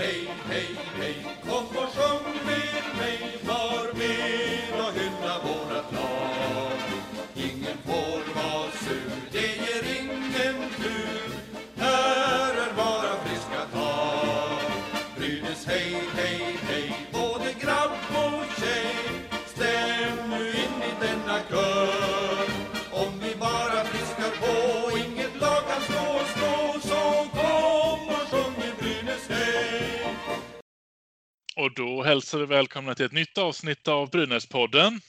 hej, hej, hej hälsar vi välkomna till ett nytt avsnitt av Brynäspodden.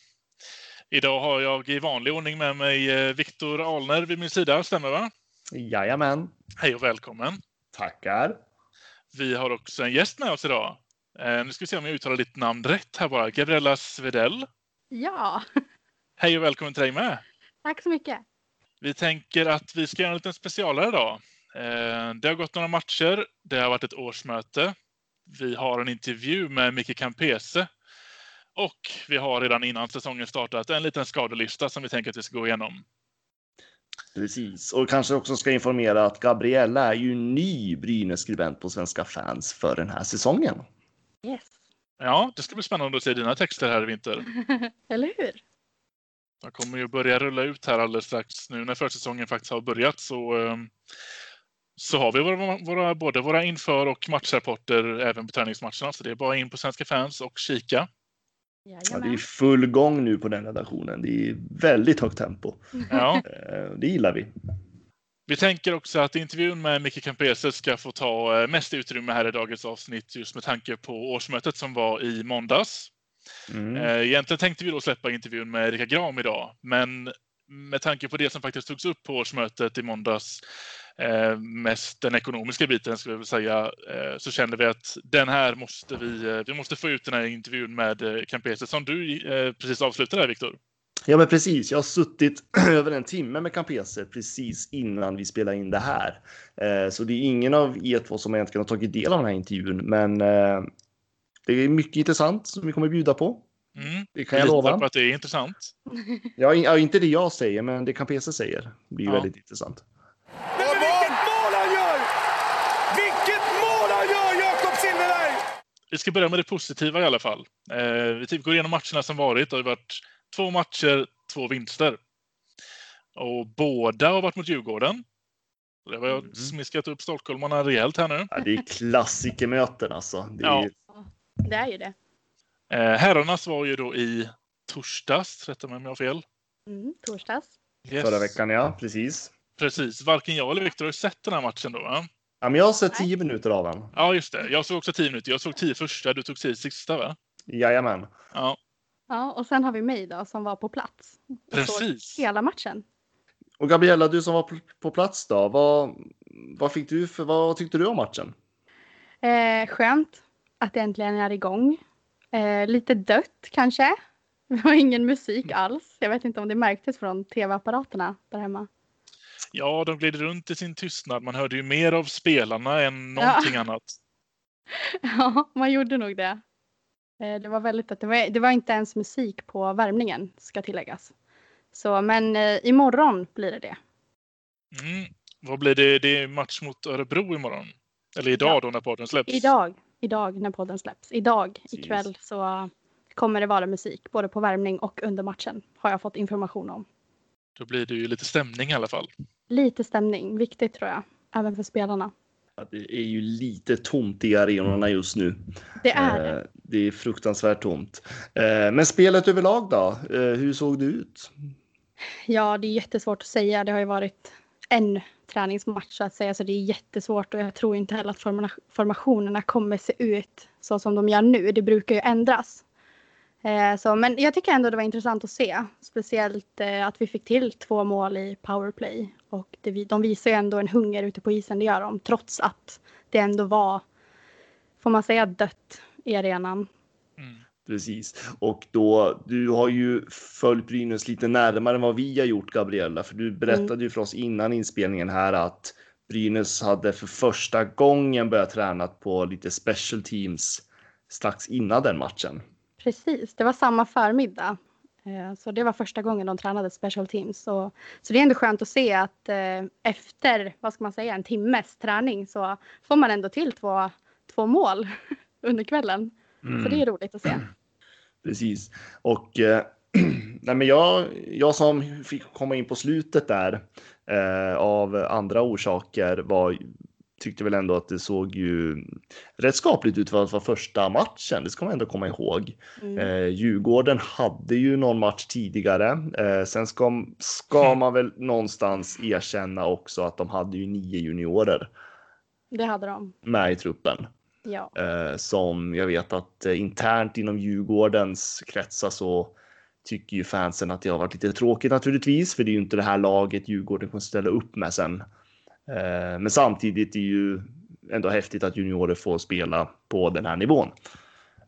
Idag har jag i vanlig ordning med mig eh, Viktor Alner vid min sida, stämmer va? Jajamän. Hej och välkommen. Tackar. Vi har också en gäst med oss idag. Eh, nu ska vi se om jag uttalar ditt namn rätt här bara. Gabriella Svedell. Ja, Hej och välkommen till dig med. tack så mycket. Vi tänker att vi ska göra en liten specialare idag. Eh, Det har gått några matcher. Det har varit ett årsmöte. Vi har en intervju med Micke Campese. Och vi har redan innan säsongen startat en liten skadelista som vi tänker att vi ska gå igenom. Precis. Och kanske också ska informera att Gabriella är ju ny Brynäs-skribent på Svenska fans för den här säsongen. Yes. Ja, det ska bli spännande att se dina texter här i vinter. Eller hur? De kommer ju börja rulla ut här alldeles strax. Nu när försäsongen faktiskt har börjat så, eh, så har vi våra, våra, både våra inför och matchrapporter även på träningsmatcherna. Så det är bara in på Svenska fans och kika. Ja, det är full gång nu på den redaktionen. Det är väldigt högt tempo. Ja. Eh, Det gillar vi. Vi tänker också att intervjun med Micke Campese ska få ta eh, mest utrymme här i dagens avsnitt just med tanke på årsmötet som var i måndags. Mm. Eh, Egentligen tänkte vi då släppa intervjun med Erika Gram idag, men med tanke på det som faktiskt togs upp på årsmötet i måndags, mest den ekonomiska biten skulle jag vilja säga, eh, så kände vi att den här måste vi, eh, vi måste få ut den här intervjun med eh, Campese som du eh, precis avslutade här Viktor. Ja, men precis. Jag har suttit över en timme med Campese precis innan vi spelar in det här. Eh, Så det är ingen av er två som egentligen har tagit del av den här intervjun, men eh, det är mycket intressant som vi kommer bjuda på. Mm. Det kan jag lova. på att det är intressant. Ja, in- ja, inte det jag säger, men det Campese säger blir Ja. väldigt intressant. Men vilket mål han gör! Vilket mål han gör, Jakob Silfverberg! Vi ska börja med det positiva i alla fall. Eh, vi typ går igenom matcherna som varit. Det har varit två matcher, två vinster. Och båda har varit mot Djurgården. Det har jag Mm. smiskat upp stockholmarna rejält här nu. Ja, det är klassikermöten alltså. Det är, Ja. Det är ju det. Eh, herrarnas var ju då i torsdags, rätta mig om jag har fel. Mm, torsdags. Yes. Förra veckan, ja. Precis. Precis. Varken jag eller Viktor har ju sett den här matchen då. Va? Ja, men jag har sett tio minuter av den. Ja, just det. Jag såg också tio minuter. Jag såg tio första, du tog tio sista va? Jajamän. Ja, Ja, och sen har vi mig då som var på plats. precis. Hela matchen. Och Gabriella, du som var på- på plats då. Vad, vad fick du för, vad tyckte du om matchen? Eh, skönt att det äntligen är igång. Eh, lite dött kanske. Det var ingen musik alls. Jag vet inte om det märktes från tv-apparaterna där hemma. Ja, de gled runt i sin tystnad. Man hörde ju mer av spelarna än Ja. någonting annat. Ja, man gjorde nog det. Eh, Det var väldigt dött. Det var, det var inte ens musik på värmningen ska tilläggas. Så, men eh, imorgon blir det det. Mm. Vad blir det? Det är match mot Örebro imorgon. Eller idag Ja. då när podden släpps. Idag, idag när podden släpps. Idag, Precis. ikväll så kommer det vara musik både på värmning och under matchen. Har jag fått information om. Då blir det ju lite stämning i alla fall. Lite stämning, viktigt tror jag. Även för spelarna. Det är ju lite tomt i arenorna just nu. Det är det. Eh, Det är fruktansvärt tomt. Eh, Men spelet överlag då? Eh, Hur såg det ut? Ja, det är jättesvårt att säga. Det har ju varit en träningsmatch så att säga, så det är jättesvårt och jag tror inte heller att formationerna kommer se ut så som de gör nu. Det brukar ju ändras. Eh, så, men jag tycker ändå det var intressant att se, speciellt eh, att vi fick till två mål i powerplay och det, de visar ju ändå en hunger ute på isen, det gör de, trots att det ändå var, får man säga, dött i arenan. Mm. Precis. Och då, du har ju följt Brynäs lite närmare än vad vi har gjort, Gabriella. För du berättade ju för oss innan inspelningen här att Brynäs hade för första gången börjat träna på lite special teams strax innan den matchen. Precis, det var samma förmiddag. Eh, Så det var första gången de tränade special teams. Så, så det är ändå skönt att se att eh, efter, vad ska man säga, en timmes träning så får man ändå till två, två mål under kvällen. Mm. Så det är roligt att se. Precis. Och eh, nej, men jag, jag som fick komma in på slutet där eh, av andra orsaker var tyckte väl ändå att det såg ju rätt skapligt ut för att vara första matchen. Det ska man ändå komma ihåg. Mm. Eh, Djurgården hade ju någon match tidigare. Eh, sen ska, ska man väl någonstans erkänna också att de hade ju nio juniorer Det hade de. med i truppen. Ja. Eh, som jag vet att eh, internt inom Djurgårdens kretsar så tycker ju fansen att det har varit lite tråkigt naturligtvis, för det är ju inte det här laget Djurgården kommer ställa upp med sen. Eh, men samtidigt är det ju ändå häftigt att juniorer får spela på den här nivån.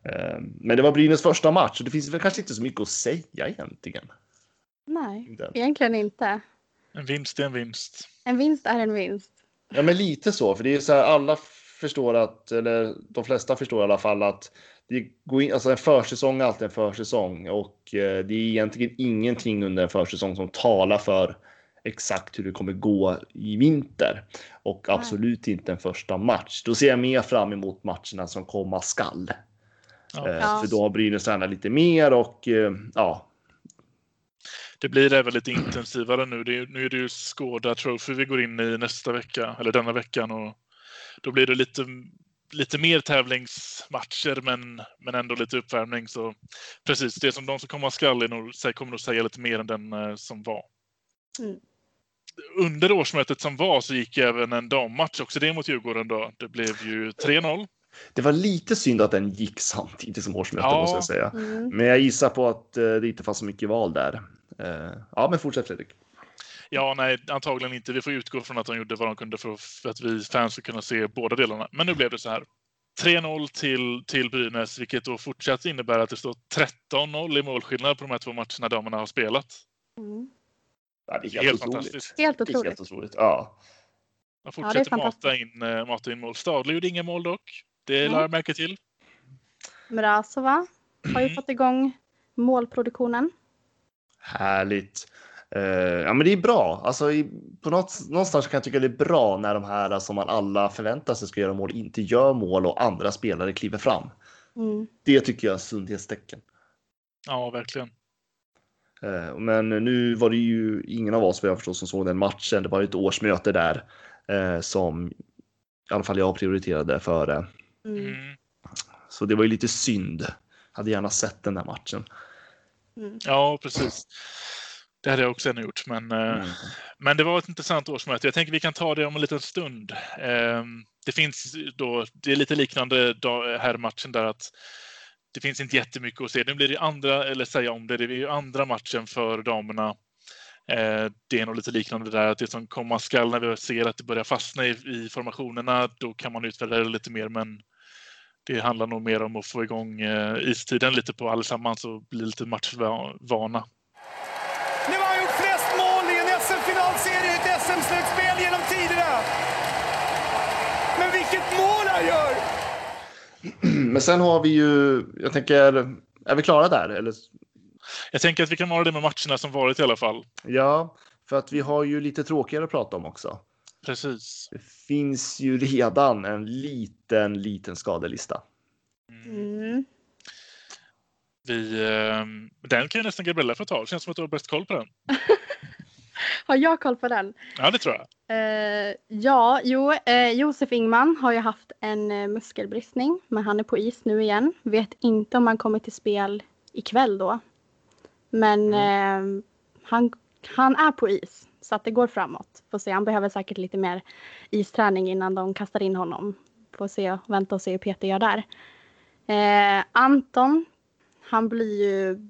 Eh, men det var Brynäs första match och det finns väl kanske inte så mycket att säga egentligen. Nej, egentligen inte. En vinst är en vinst. En vinst är en vinst. Ja, men lite så, för det är så här alla förstår att, eller de flesta förstår i alla fall att det går in, alltså en försäsong är alltid en försäsong och eh, det är egentligen ingenting under en försäsong som talar för exakt hur det kommer gå i vinter och absolut inte en första match. Då ser jag mer fram emot matcherna som komma skall. Ja. Eh. För då har Brynäs tränat lite mer och eh, ja, Det blir även lite intensivare nu. Det är, nu är det ju Skåda Trophy vi går in i nästa vecka, eller denna veckan. Och då blir det lite, lite mer tävlingsmatcher men, men ändå lite uppvärmning. Så precis, det som de som komma skall är nog, kommer nog säga lite mer än den eh, som var. Mm. Under årsmötet som var så gick även en dammatch också det mot Djurgården då. Det blev ju 3-0. det var lite synd att den gick samtidigt som årsmötet Ja. måste jag säga. Mm. Men jag gissar på att eh, det inte fanns så mycket val där. Eh, ja, men fortsätt Fredrik. Ja, nej, antagligen inte. Vi får utgå från att de gjorde vad de kunde för, att vi fans ska kunna se båda delarna. Men nu blev det så här. 3-0 till, till Brynäs, vilket då fortsatt innebär att det står 13-0 i målskillnad på de här två matcherna damerna har spelat. Mm. Ja, det är helt, Helt fantastiskt. Helt otroligt. helt otroligt. Ja. De det är fortsätter mata, in, eh, mata in mål. Stadler gjorde inga mål dock. Det Nej. lade jag märke till. Mrazova har ju fått igång målproduktionen. Härligt. Eh, ja, men det är bra. Alltså, i, på något, någonstans kan jag tycka det är bra när de här som man alla förväntar sig ska göra mål inte gör mål och andra spelare kliver fram. Mm. Det tycker jag är sundhetstecken. Ja, verkligen. Eh, men nu var det ju ingen av oss vad jag förstår som såg den matchen. Det var ju ett årsmöte där eh, som i alla fall jag prioriterade före. Mm. Mm. Så det var ju lite synd. Hade gärna sett den där matchen. Mm. Ja, precis. Det hade jag också ännu gjort. Men, eh, Mm. men det var ett intressant årsmöte. Jag tänker vi kan ta det om en liten stund. Ehm, Det finns då, det är lite liknande här matchen där att det finns inte jättemycket att se. Nu blir det andra, eller säga om det, det är ju andra matchen för damerna. Eh, det är nog lite liknande där att det som komma skall när vi ser att det börjar fastna i, i formationerna, då kan man utvärdera det lite mer. Men det handlar nog mer om att få igång eh, istiden lite på allesammans och bli lite matchvana. Nu har han gjort flest mål i en SM-finalserie i ett SM-slutspel genom tiderna. Men vilket mål han gör! Men sen har vi ju, jag tänker, är vi klara där? Eller? Jag tänker att vi kan vara det med matcherna som varit i alla fall. Ja, för att vi har ju lite tråkigare att prata om också. Precis. Det finns ju redan en liten, liten skadelista. Mm. Vi, eh, den kan ju nästan Gabriella få ta. Det känns som att du har bäst koll på den. Har jag koll på den? Ja, det tror jag. Eh, ja, jo, eh, Josef Ingman har ju haft en eh, muskelbristning, men han är på is nu igen. Vet inte om han kommer till spel ikväll då. Men eh, han, han är på is, så att det går framåt. Får se, han behöver säkert lite mer isträning innan de kastar in honom. Får se, vänta och se hur Peter gör där. Eh, Anton, han blir ju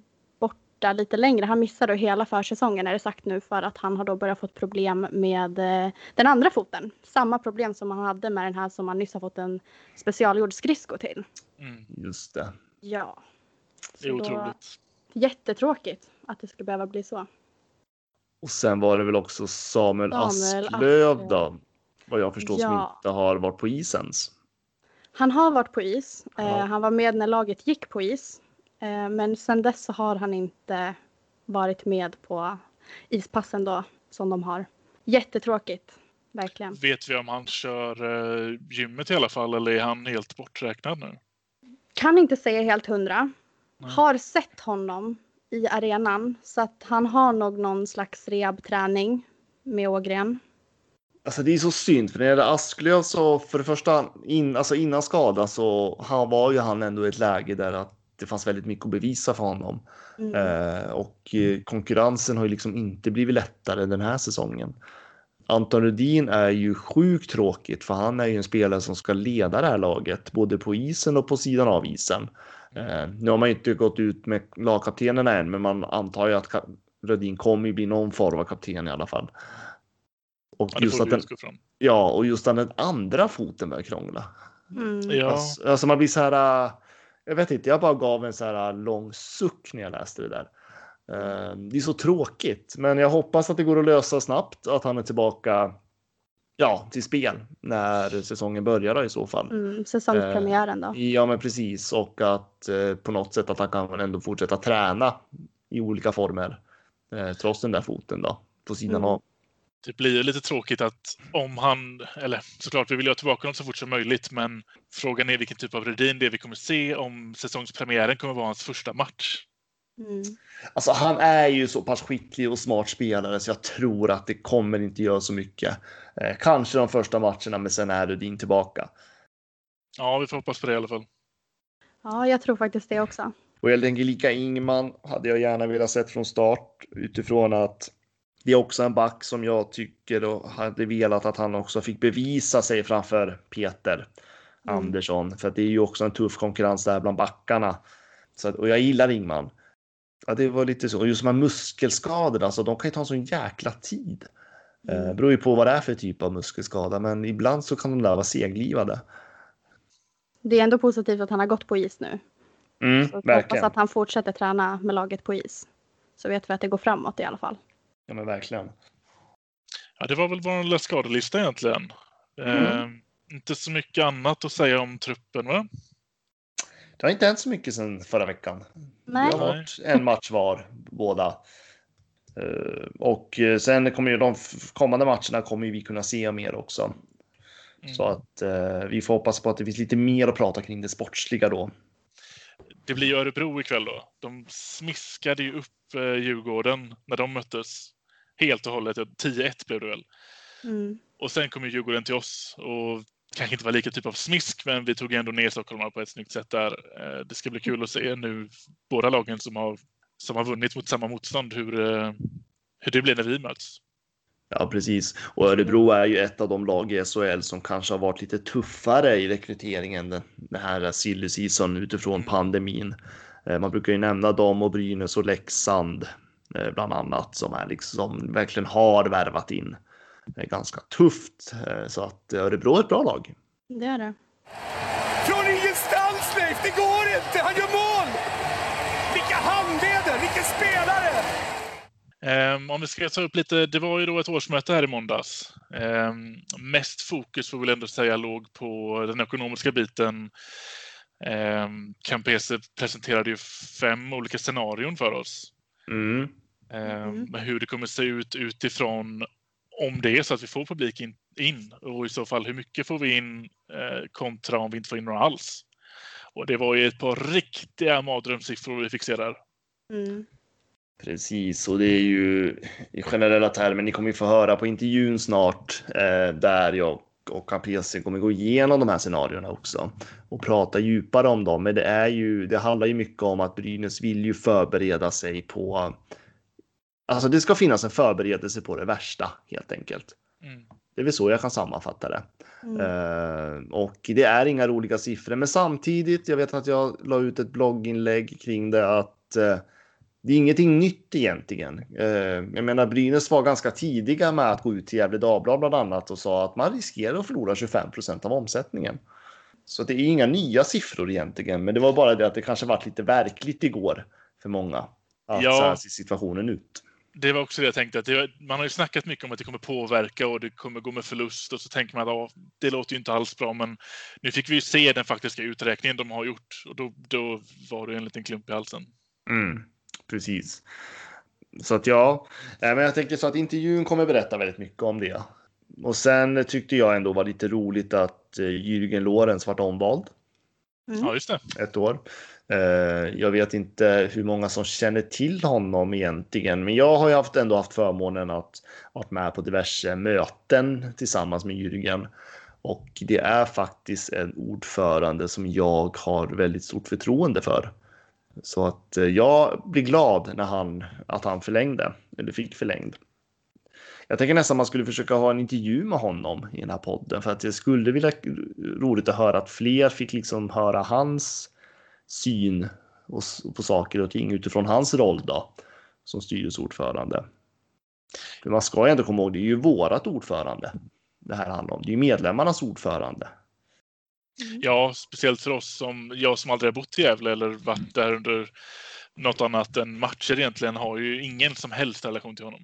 borta lite längre. Han missar då hela försäsongen är det sagt nu för att han har då börjat fått problem med eh, den andra foten. Samma problem som han hade med den här som han nyss har fått en specialgjord skridsko till. Mm. Just det. Ja. Det är Så då- otroligt. Jättetråkigt att det skulle behöva bli så. Och sen var det väl också Samuel, Samuel Asklöv. då, vad jag förstår, som Ja. inte har varit på isens. Han har varit på is. Ja. Eh, han var med när laget gick på is. Eh, men sen dess så har han inte varit med på ispassen då som de har. Jättetråkigt. verkligen. Vet vi om han kör uh, gymmet i alla fall eller är han helt borträknad nu? Kan inte säga helt hundra. Nej. Har sett honom i arenan så att han har nog någon slags rehabträning med Ågren. Alltså det är så synd för när det gäller Asklöv så för det första in, alltså innan skadan så han var ju han ändå i ett läge där att det fanns väldigt mycket att bevisa för honom. Mm. Eh, och eh, konkurrensen har ju liksom inte blivit lättare den här säsongen. Anton Rudin är ju sjukt tråkigt för han är ju en spelare som ska leda det här laget både på isen och på sidan av isen. Eh, nu har man inte gått ut med lagkaptenerna än, men man antar ju att Rudin kommer ju bli någon form av kapten i alla fall. Och ja, just att den, ja, och just att den andra foten börjar krångla. Mm. Ja. Alltså, alltså, man blir så här. Jag vet inte, jag bara gav en så här äh, lång suck när jag läste det där. Uh, det är så tråkigt, men jag hoppas att det går att lösa snabbt att han är tillbaka. Ja, till spel när säsongen börjar i så fall. Mm, säsongspremiären då. Uh, ja, men precis och att uh, på något sätt att han kan ändå fortsätta träna i olika former trots den där foten då på sidan mm. av det blir lite tråkigt att om han, eller såklart vi vill ha tillbaka honom så fort som möjligt, men frågan är vilken typ av Redin det är vi kommer se om säsongspremiären kommer vara hans första match. Mm. Alltså han är ju så pass skicklig och smart spelare så jag tror att det kommer inte göra så mycket. Eh, kanske de första matcherna, men sen är Rudin tillbaka. Ja, vi får hoppas på det i alla fall. Ja, jag tror faktiskt det också. Och jag tänker lika Ingman hade jag gärna velat sett från start utifrån att det är också en back som jag tycker och hade velat att han också fick bevisa sig framför Peter mm. Andersson. För att det är ju också en tuff konkurrens där bland backarna. Så, och jag gillar Ingman. Ja, det var lite så. Och just de här muskelskadorna, alltså, de kan ju ta en sån jäkla tid. Eh, mm. Eh, beror ju på vad det är för typ av muskelskada, men ibland så kan de där vara seglivade. Det är ändå positivt att han har gått på is nu. Mm, så hoppas att han fortsätter träna med laget på is. Så vet vi att det går framåt i alla fall. Ja, men verkligen. Ja, det var väl vår lilla skadelista egentligen. Mm. Eh, inte så mycket annat att säga om truppen, va? Det har inte hänt så mycket sedan förra veckan. Nej. Det har varit en match var, båda. Uh, och sen kommer ju de kommande matcherna kommer vi kunna se mer också. Mm. Så att uh, vi får hoppas på att det finns lite mer att prata kring det sportsliga då. Det blir Örebro ikväll då. De smiskade ju upp uh, Djurgården när de möttes helt och hållet. 10-1 blev det väl. Mm. Och sen kom ju Djurgården till oss och kanske inte var lika typ av smisk, men vi tog ändå ner stockholmarna på ett snyggt sätt där. Eh, det ska bli kul att se nu båda lagen som har, som har vunnit mot samma motstånd, hur, eh, hur det blir när vi möts. Ja, precis. Och Örebro är ju ett av de lag i SHL som kanske har varit lite tuffare i rekryteringen den här silly season utifrån mm. pandemin. Eh, man brukar ju nämna dem och Brynäs och Leksand bland annat som är liksom verkligen har värvat in. Är ganska tufft eh, så att Örebro är ett bra lag. Det är det. Från ingenstans Leif, det går inte! Han gör mål! Vilka handleder, vilken spelare! Um, om vi ska ta upp lite, det var ju då ett årsmöte här i måndags. Um, mest fokus får vi väl ändå säga låg på den ekonomiska biten. Um, Campese presenterade ju fem olika scenarion för oss. Mm. Mm. hur det kommer se ut utifrån om det är så att vi får publik in, in och i så fall hur mycket får vi in eh, kontra om vi inte får in några alls. Och det var ju ett par riktiga mardrömssiffror vi fick se där. Mm. Precis, och det är ju i generella termer. Ni kommer ju få höra på intervjun snart eh, där jag och KPC kommer gå igenom de här scenarierna också och prata djupare om dem. Men det är ju, det handlar ju mycket om att Brynäs vill ju förbereda sig på. Alltså, det ska finnas en förberedelse på det värsta helt enkelt. Mm. Det är väl så jag kan sammanfatta det. Mm. Uh, och det är inga roliga siffror, men samtidigt. Jag vet att jag la ut ett blogginlägg kring det att uh, det är ingenting nytt egentligen. Eh, jag menar, Brynäs var ganska tidiga med att gå ut till Gefle Dagblad bland annat och sa att man riskerar att förlora 25% av omsättningen. Så det är inga nya siffror egentligen, men det var bara det att det kanske varit lite verkligt igår för många. Att ja. så här ser situationen ut. Det var också det jag tänkte. Att det, man har ju snackat mycket om att det kommer påverka och det kommer gå med förlust och så tänker man att det låter ju inte alls bra. Men nu fick vi ju se den faktiska uträkningen de har gjort och då, då var det en liten klump i halsen. Mm precis. Så att ja, men jag tänker så att intervjun kommer berätta väldigt mycket om det. Och sen tyckte jag ändå var lite roligt att eh, Jürgen Lorenz vart omvald. Ja, just det. Ett år. Eh, jag vet inte hur många som känner till honom egentligen, men jag har ju haft, ändå haft förmånen att vara med på diverse möten tillsammans med Jürgen. Och det är faktiskt en ordförande som jag har väldigt stort förtroende för. Så att eh, jag blir glad när han, att han förlängde, eller fick förlängd. Jag tänker nästan man skulle försöka ha en intervju med honom i den här podden för att jag skulle vilja roligt att höra att fler fick liksom höra hans syn på saker och ting utifrån hans roll då som styrelseordförande. För man ska ju ändå komma ihåg, det är ju vårat ordförande det här handlar om. Det är ju medlemmarnas ordförande. Ja, speciellt för oss som jag som aldrig har bott i Gävle eller varit där under något annat än matcher egentligen har ju ingen som helst relation till honom.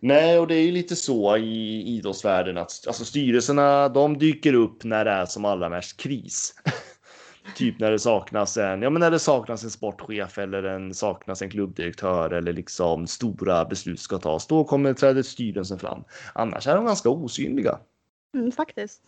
Nej, och det är ju lite så i idrottsvärlden att alltså, styrelserna de dyker upp när det är som allra mest kris. typ när det saknas en, ja men när det saknas en sportchef eller en saknas en klubbdirektör eller liksom stora beslut ska tas. Då kommer träder styrelsen fram. Annars är de ganska osynliga. Mm, faktiskt.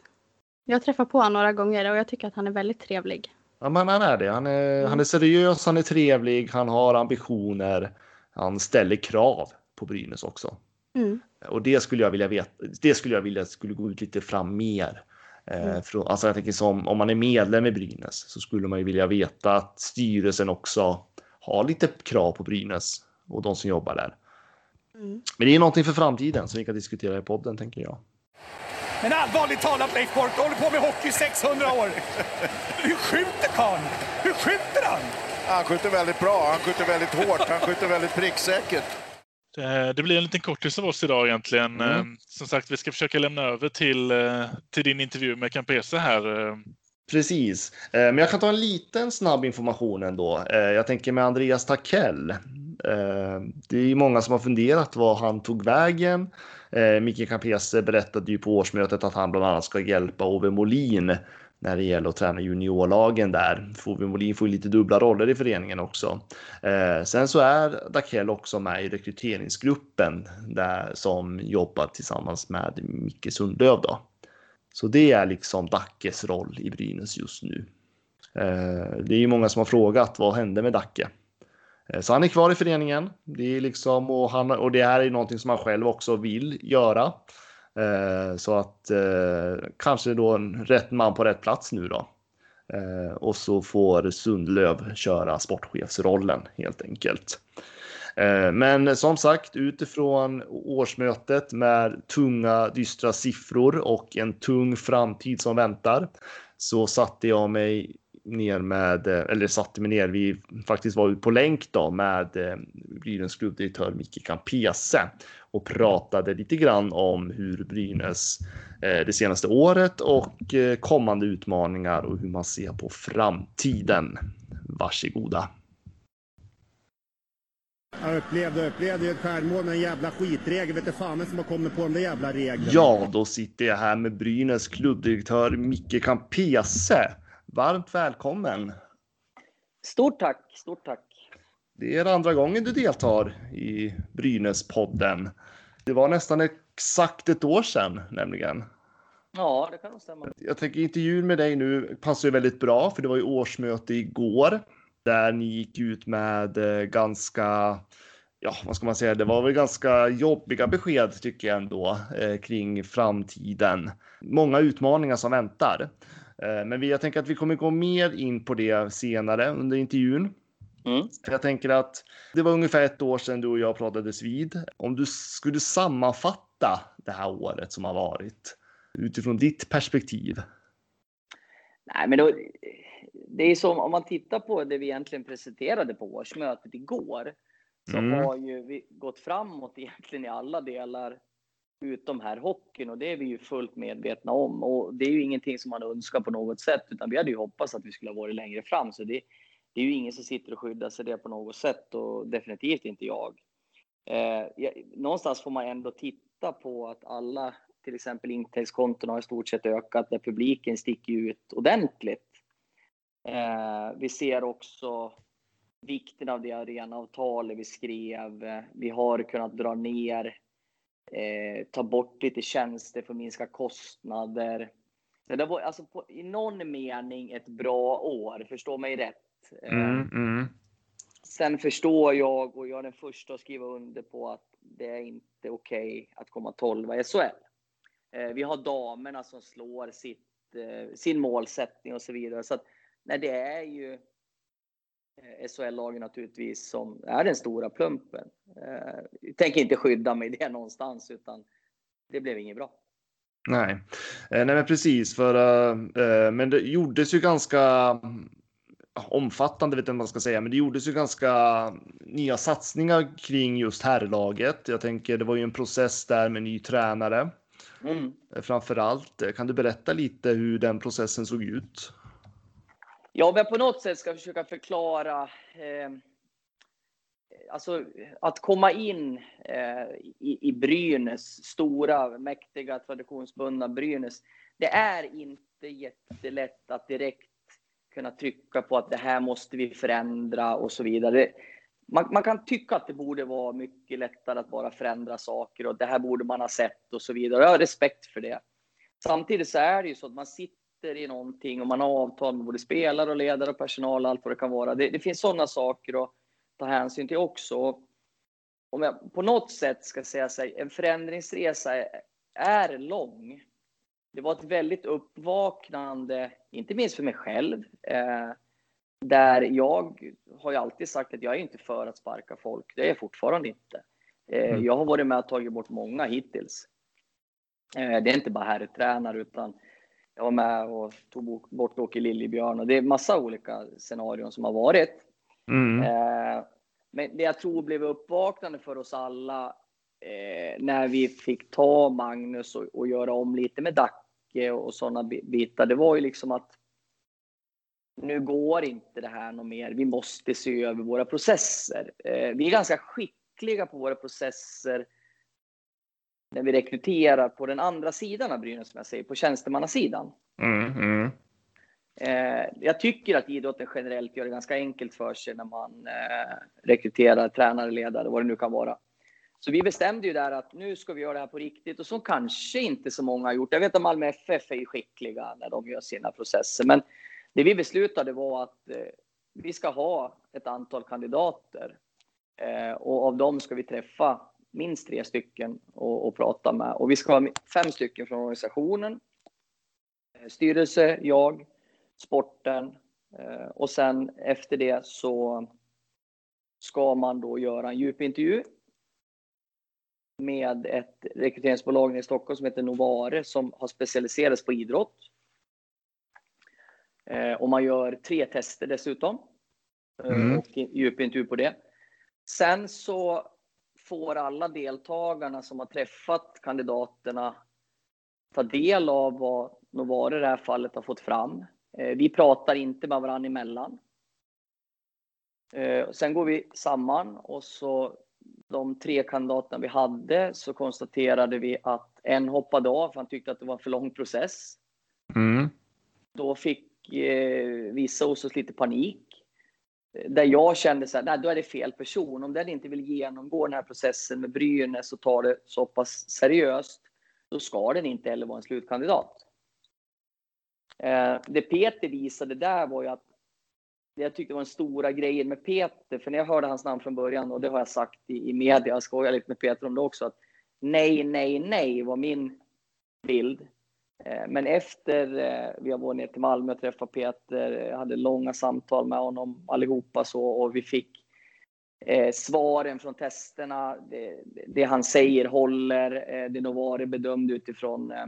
Jag träffar på honom några gånger och jag tycker att han är väldigt trevlig. Ja, men han är det. Han är, mm. han är seriös, han är trevlig, han har ambitioner. Han ställer krav på Brynäs också. Mm. Och det skulle jag vilja veta. Det skulle jag vilja skulle gå ut lite fram mer. Eh, mm. För, alltså jag tänker som om man är medlem i Brynäs så skulle man ju vilja veta att styrelsen också har lite krav på Brynäs och de som jobbar där. Mm. Men det är någonting för framtiden som vi kan diskutera i podden tänker jag. Men allvarligt talat Leif Boork, du håller på med hockey i 600 år. Hur skjuter karln? Hur skjuter han? Han skjuter väldigt bra, han skjuter väldigt hårt, han skjuter väldigt pricksäkert. Eh, det blir en liten kortis av oss idag egentligen. Mm. Eh, som sagt, vi ska försöka lämna över till, eh, till din intervju med Campese här. Precis, men jag kan ta en liten snabb information ändå. Jag tänker med Andreas Takell. Det är många som har funderat var han tog vägen. Eh, Micke Campese berättade ju på årsmötet att han bland annat ska hjälpa Ove Molin när det gäller att träna juniorlagen där. Ove Molin får ju lite dubbla roller i föreningen också. Eh, sen så är Dakell också med i rekryteringsgruppen där som jobbar tillsammans med Micke Sundlöv då. Så det är liksom Dackes roll i Brynäs just nu. Eh, det är ju många som har frågat vad hände med Dacke? Eh, så han är kvar i föreningen. Det är liksom och han och det här är någonting som han själv också vill göra. Eh, så att eh, kanske då en rätt man på rätt plats nu då. Eh, och så får Sundlöv köra sportchefsrollen helt enkelt. Eh, men som sagt, utifrån årsmötet med tunga, dystra siffror och en tung framtid som väntar så satte jag mig ner med, eller satte mig ner, vi faktiskt var på länk då med Brynäs klubbdirektör Micke Campese och pratade lite grann om hur Brynäs eh, det senaste året och eh, kommande utmaningar och hur man ser på framtiden. Varsågoda. Jag upplevde, upplevde ett självmål med en jävla skitregel. Vet du fan som har kommit på de där jävla reglerna? Ja, då sitter jag här med Brynäs klubbdirektör Micke Campese. Varmt välkommen! Stort tack, stort tack! Det är andra gången du deltar i Brynäs-podden. Det var nästan exakt ett år sedan nämligen. Ja, det kan nog stämma. Jag tänker intervjun med dig nu passar ju väldigt bra för det var ju årsmöte igår där ni gick ut med eh, ganska ja, vad ska man säga, det var väl ganska jobbiga besked tycker jag ändå eh, kring framtiden. Många utmaningar som väntar. Eh, men jag tänker att vi kommer gå mer in på det senare under intervjun. Mm. Jag tänker att det var ungefär ett år sedan du och jag pratades vid. Om du skulle sammanfatta det här året som har varit utifrån ditt perspektiv. Nej, men då, det är som om man tittar på det vi egentligen presenterade på årsmötet igår. Så mm. har ju vi gått framåt egentligen i alla delar utom här hockeyn och det är vi ju fullt medvetna om. Och det är ju ingenting som man önskar på något sätt, utan vi hade ju hoppats att vi skulle ha varit längre fram. Så det, det är ju ingen som sitter och skyddar sig det på något sätt och definitivt inte jag. Eh, någonstans får man ändå titta på att alla, till exempel intäktskonton har i stort sett ökat där publiken sticker ut ordentligt. Eh, vi ser också vikten av det arenaavtalet vi skrev. Eh, vi har kunnat dra ner eh, ta bort lite tjänster för att minska kostnader. Så det var alltså på, i någon mening ett bra år, förstå mig rätt. Eh, Mm, mm. Sen förstår jag och jag är den första att skriva under på att det är inte okej att komma 12 i SHL. Eh, Vi har damerna som slår sitt, eh, sin målsättning och så vidare. Så att, nej, det är ju SHL-lagen naturligtvis som är den stora plumpen. Eh, Jag tänker inte skydda mig det någonstans utan det blev inget bra. Nej. Eh, nej, men precis för eh, men det gjordes ju ganska omfattande vet inte vad man ska säga, men det gjordes ju ganska nya satsningar kring just herrlaget. Jag tänker det var ju en process där med ny tränare Mm. eh, framför allt. Eh, Kan du berätta lite hur den processen såg ut? Ja, men på något sätt ska försöka förklara. Eh, alltså att komma in eh, i, i Brynäs, stora, mäktiga, traditionsbundna Brynäs. Det är inte jättelätt att direkt kunna trycka på att det här måste vi förändra och så vidare. Man, man kan tycka att det borde vara mycket lättare att bara förändra saker och det här borde man ha sett och så vidare. Jag har respekt för det. Samtidigt så är det ju så att man sitter i någonting och man har avtal med både spelare och ledare och personal och allt vad det kan vara. Det, det finns sådana saker att ta hänsyn till också. Om jag på något sätt ska säga sig, en förändringsresa är, är lång. Det var ett väldigt uppvaknande, inte minst för mig själv, eh, där jag har ju alltid sagt att jag är inte för att sparka folk. Det är jag fortfarande inte. Eh, Mm. Jag har varit med och tagit bort många hittills. Eh, Det är inte bara herrtränare utan jag var med och tog bo- bort Åke Liljebjörn och det är massa olika scenarion som har varit. Mm. Eh, Men det jag tror blev uppvaknande för oss alla eh, när vi fick ta Magnus och, och göra om lite med Dacke och sådana bitar, det var ju liksom att nu går inte det här något mer. Vi måste se över våra processer. Eh, Vi är ganska skickliga på våra processer när vi rekryterar på den andra sidan av Brynäs, som jag säger, på tjänstemannasidan. Mm. Mm. Eh, jag tycker att idrotten generellt gör det ganska enkelt för sig när man eh, rekryterar tränare, ledare, vad det nu kan vara. Så vi bestämde ju där att nu ska vi göra det här på riktigt och så kanske inte så många har gjort. Jag vet att Malmö FF är skickliga när de gör sina processer, men det vi beslutade var att eh, vi ska ha ett antal kandidater eh, och av dem ska vi träffa minst tre stycken och, och prata med. Och vi ska ha fem stycken från organisationen, eh, styrelse, jag, sporten eh, och sen efter det så ska man då göra en djupintervju med ett rekryteringsbolag i Stockholm som heter Novare som har specialiserats på idrott. Eh, och man gör tre tester dessutom. Mm. Och djupintervju på det. Sen så får alla deltagarna som har träffat kandidaterna ta del av vad Novare i det här fallet har fått fram. Eh, Vi pratar inte med varandra emellan. Eh, Sen går vi samman och så de tre kandidaterna vi hade så konstaterade vi att en hoppade av för han tyckte att det var en för lång process. Mm. Då fick eh, vissa hos oss lite panik. Där jag kände så här, nej då är det fel person. Om den inte vill genomgå den här processen med Brynäs och ta det så pass seriöst, då ska den inte heller vara en slutkandidat. Eh, det Peter visade där var ju att det jag tyckte var den stora grejen med Peter, för när jag hörde hans namn från början, och det har jag sagt i, i media, jag skojar lite med Peter om det också, att nej, nej, nej var min bild. Eh, Men efter eh, vi har varit ner till Malmö och träffat Peter, jag hade långa samtal med honom allihopa så och vi fick eh, svaren från testerna. Det, det han säger håller. Eh, det Novare bedömde utifrån eh,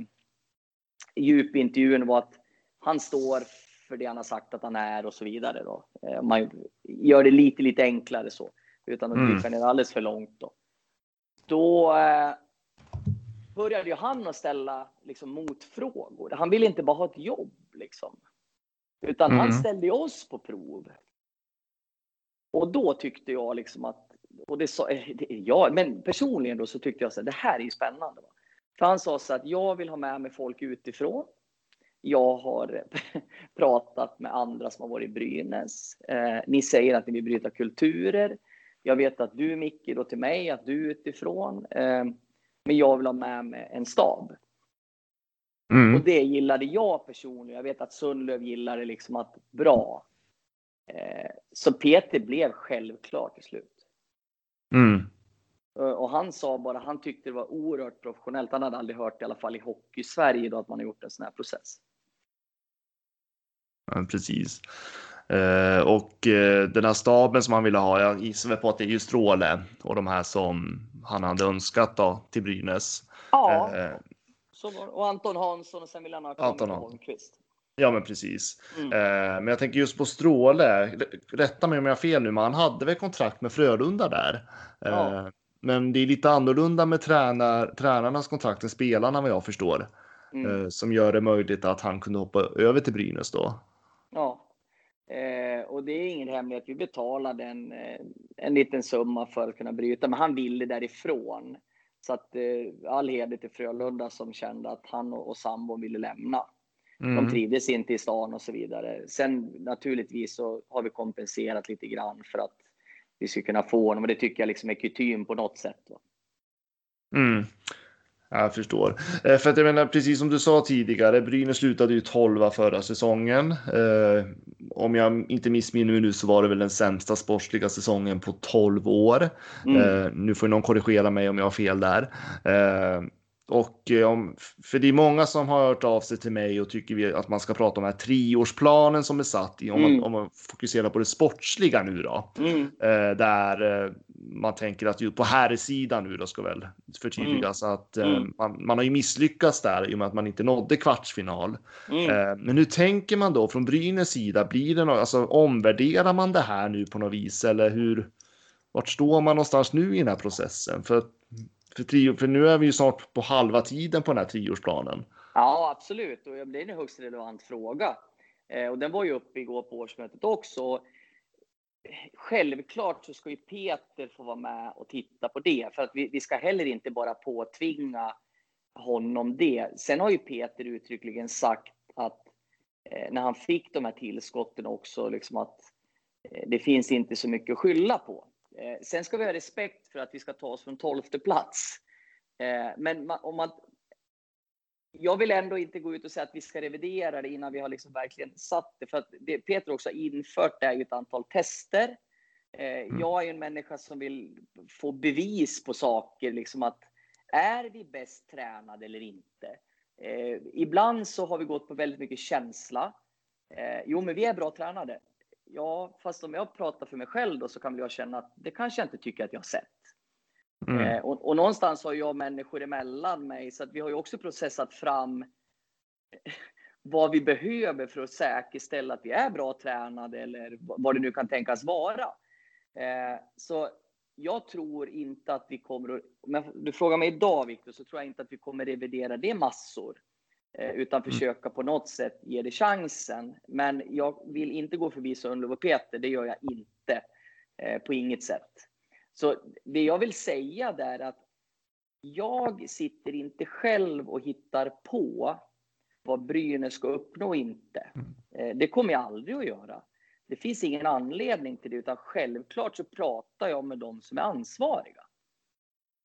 djupintervjun var att han står för det han har sagt att han är och så vidare. Då. Eh, man gör det lite, lite enklare så utan att Mm. dyka ner alldeles för långt. Då, då eh, började ju han att ställa liksom, motfrågor. Han ville inte bara ha ett jobb, liksom. utan han Mm. ställde ju oss på prov. Och då tyckte jag liksom att, och det sa eh, ja, men personligen då så tyckte jag så här, det här är ju spännande. Va? För han sa så att jag vill ha med mig folk utifrån. Jag har pratat med andra som har varit i Brynäs. Eh, ni säger att ni vill bryta kulturer. Jag vet att du Micke då till mig, att du utifrån. Eh, Men jag vill ha med mig en stab. Mm. Och det gillade jag personligen. Jag vet att Sundlöv gillade liksom att bra. Eh, så Peter blev självklar till slut. Mm. Eh, Och han sa bara, han tyckte det var oerhört professionellt. Han hade aldrig hört i alla fall i hockey-Sverige då att man har gjort en sån här process. Ja, precis. Eh, och eh, den här staben som han ville ha, jag gissar på att det är ju Stråle och de här som han hade önskat då till Brynäs. Ja, Eh, så var det. och Anton Hansson och sen ville han ha Anton. Holmqvist. ja, men precis. Mm. Men jag tänker just på Stråle. Rätta mig om jag har fel nu, men han hade väl kontrakt med Frölunda där. Ja. Men det är lite annorlunda med tränar, tränarnas kontrakt än spelarna vad jag förstår. Mm. Som gör det möjligt att han kunde hoppa över till Brynäs då. Det är ingen hemlighet. Vi betalade en, eh, en liten summa för att kunna bryta, men han ville därifrån. Så att eh, all heder till Frölunda som kände att han och, och sambon ville lämna. De Mm. trivdes inte i stan och så vidare. Sen naturligtvis så har vi kompenserat lite grann för att vi ska kunna få honom. Och det tycker jag liksom är kutym på något sätt. Mm. Jag förstår. Eh, För att jag menar, precis som du sa tidigare, Brynäs slutade ju 12 förra säsongen. Eh, om jag inte missminner mig nu så var det väl den sämsta sportsliga säsongen på 12 år. Mm. Eh, nu får någon korrigera mig om jag har fel där. Och om, för det är många som har hört av sig till mig och tycker att man ska prata om den här treårsplanen som är satt om, Mm. man, om man fokuserar på det sportsliga nu då. Mm. Där man tänker att ju på här sidan nu då ska väl förtydligas att eh, Mm. man, man har ju misslyckats där i och med att man inte nådde kvartsfinal. Mm. Eh, men hur tänker man då från Brynäs sida? Blir det något, alltså omvärderar man det här nu på något vis eller hur? Vart står man någonstans nu i den här processen? För, för, trio, för nu är vi ju snart på halva tiden på den här tioårsplanen. Ja, absolut. Och det är en högst relevant fråga. Eh, och den var ju uppe igår på årsmötet också. Självklart så ska ju Peter få vara med och titta på det. För att vi, vi ska heller inte bara påtvinga honom det. Sen har ju Peter uttryckligen sagt att eh, när han fick de här tillskotten också, liksom att eh, det finns inte så mycket att skylla på. Eh, sen ska vi ha respekt för att vi ska ta oss från tolfte plats. Eh, men man, om man jag vill ändå inte gå ut och säga att vi ska revidera det innan vi har liksom verkligen satt det. För att det Peter också har infört är ju ett antal tester. Eh, Jag är en människa som vill få bevis på saker, liksom att är vi bäst tränade eller inte? Eh, ibland så har vi gått på väldigt mycket känsla. Eh, jo, men vi är bra tränade. Ja, fast om jag pratar för mig själv då så kan väl jag känna att det kanske jag inte tycker att jag har sett. Mm. Eh, och, och någonstans har jag människor emellan mig, så att vi har ju också processat fram vad vi behöver för att säkerställa att vi är bra tränade eller vad det nu kan tänkas vara. Eh, så jag tror inte att vi kommer att, om du frågar mig idag Viktor, så tror jag inte att vi kommer revidera det massor. Eh, utan försöka på något sätt ge det chansen. Men jag vill inte gå förbi Sundlöv och Peter, det gör jag inte. Eh, på inget sätt. Så det jag vill säga där är att jag sitter inte själv och hittar på vad Brynäs ska uppnå och inte. Eh, Det kommer jag aldrig att göra. Det finns ingen anledning till det, utan självklart så pratar jag med de som är ansvariga.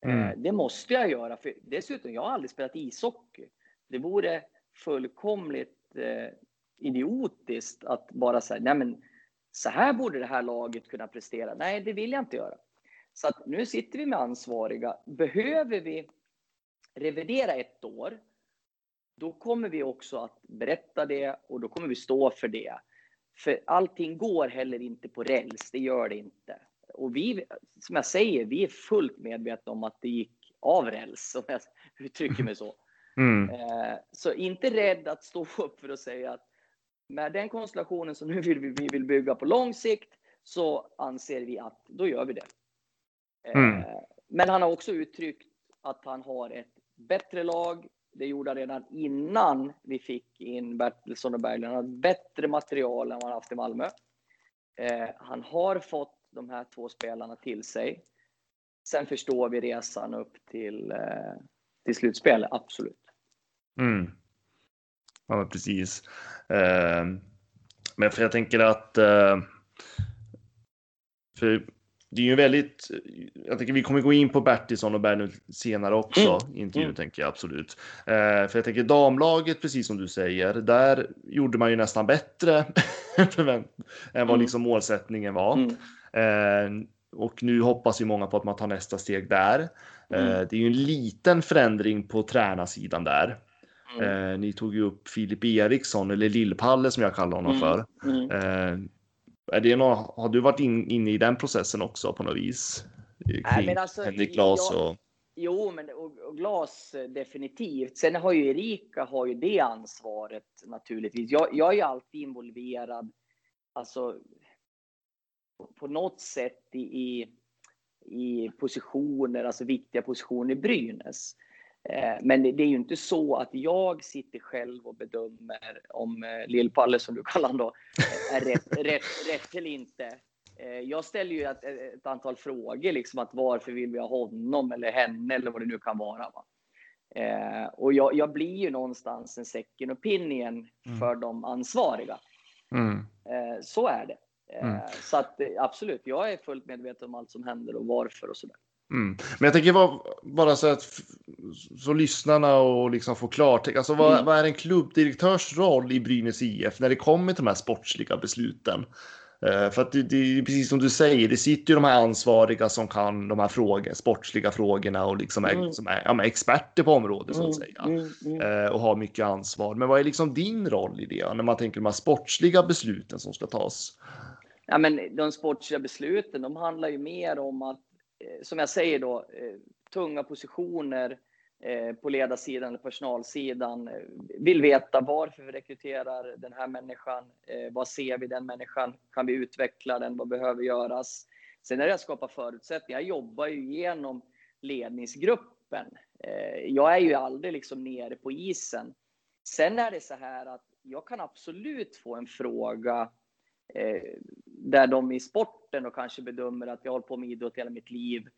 Eh, Mm. Det måste jag göra, för dessutom, jag har aldrig spelat ishockey. Det vore fullkomligt eh, idiotiskt att bara säga, nej men så här borde det här laget kunna prestera. Nej, det vill jag inte göra. Så att nu sitter vi med ansvariga. Behöver vi revidera ett år, då kommer vi också att berätta det och då kommer vi stå för det. För allting går heller inte på räls, det gör det inte. Och vi, som jag säger, vi är fullt medvetna om att det gick av räls, om jag uttrycker mig så. Mm. Eh, Så inte rädd att stå upp för att säga att med den konstellationen som nu vill vi, vi vill bygga på lång sikt så anser vi att då gör vi det. Eh, Mm. Men han har också uttryckt att han har ett bättre lag. Det gjorde han redan innan vi fick in Bertilsson och Berglund. Han har bättre material än vad han haft i Malmö. Eh, Han har fått de här två spelarna till sig. Sen förstår vi resan upp till, eh, till slutspel, absolut. Mm. Ja, precis. Men för jag tänker att. För det är ju väldigt, jag tänker vi kommer gå in på Bertilsson och Bernhard senare också i intervjun Mm. tänker jag absolut. Eh, för jag tänker damlaget, precis som du säger, där gjorde man ju nästan bättre än vad Mm. liksom målsättningen var. Mm. Eh, och nu hoppas ju många på att man tar nästa steg där. Eh, Mm. det är ju en liten förändring på tränarsidan där. Mm. Eh, ni tog ju upp Filip Eriksson eller Lillpalle som jag kallar honom Mm. för. Är det någon, har du varit in, inne i den processen också på något vis? Kring men alltså, Henrik Glas jag- och... Jo, men och, och glas eh, definitivt. Sen har ju Erika har ju det ansvaret naturligtvis. Jag, jag är ju alltid involverad, alltså på, på något sätt i, i, i positioner, alltså viktiga positioner i Brynäs. Eh, men det, är ju inte så att jag sitter själv och bedömer om eh, Lill-Palle, som du kallar honom då, eh, är rätt, rätt, rätt eller inte. Jag ställer ju ett, ett antal frågor, liksom att varför vill vi ha honom eller henne eller vad det nu kan vara. Va? Och jag, jag blir ju någonstans en second opinion Mm. för de ansvariga. Mm. Så är det. Mm. Så att absolut, jag är fullt medveten om allt som händer och varför och sådär. Mm. Men jag tänker bara, bara så att så lyssnarna och liksom få klart. Alltså vad, Mm. vad är en klubbdirektörs roll i Brynäs IF när det kommer till de här sportsliga besluten? Eh, för att det, det är precis som du säger, det sitter ju de här ansvariga som kan de här frågor, sportsliga frågorna och liksom är, Mm. som är ja, experter på området så att säga. Mm, mm. Eh, och har mycket ansvar. Men vad är liksom din roll i det? När man tänker de här sportsliga besluten som ska tas? Ja, men de sportsliga besluten, de handlar ju mer om att, Eh, som jag säger då, eh, tunga positioner eh, på ledarsidan eller personalsidan vill veta varför vi rekryterar den här människan. Vad ser vi den människan? Kan vi utveckla den? Vad behöver göras? Sen är det att skapa förutsättningar. Jag jobbar ju genom ledningsgruppen. Jag är ju aldrig liksom nere på isen. Sen är det så här att jag kan absolut få en fråga eh, där de i sporten och kanske bedömer att jag har hållit på med idrott hela mitt liv.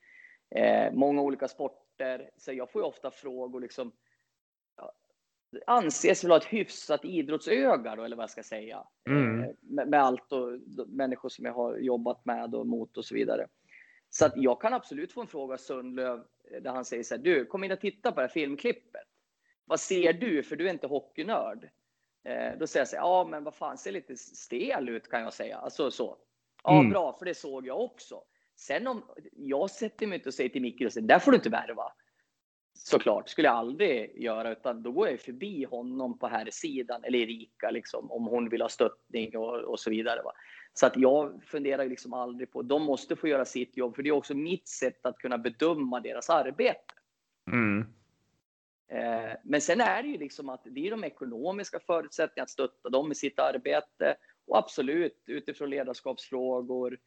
Eh, många olika sporter. Så jag får ju ofta frågor liksom. Ja, anses väl ha ett hyfsat idrottsöga då, eller vad jag ska säga. Mm. Eh, med, med allt och människor som jag har jobbat med och mot och så vidare. Så att jag kan absolut få en fråga av Sundlöv eh, där han säger så här. Du, kom in och titta på det här filmklippet. Vad ser du? För du är inte hockeynörd. Eh, då säger jag så här, ja men vad fan, ser lite stel ut kan jag säga. Alltså så. Ja, Mm. bra, för det såg jag också. Sen om jag sätter mig inte och säger till Micke, där får du inte värva. Såklart, skulle jag aldrig göra, utan då går jag förbi honom på här sidan eller Erika, liksom, om hon vill ha stöttning och, och så vidare. Va? Så att jag funderar liksom aldrig på, de måste få göra sitt jobb, för det är också mitt sätt att kunna bedöma deras arbete. Mm. Eh, Men sen är det ju liksom att det är de ekonomiska förutsättningarna att stötta dem i sitt arbete. Och absolut utifrån ledarskapsfrågor.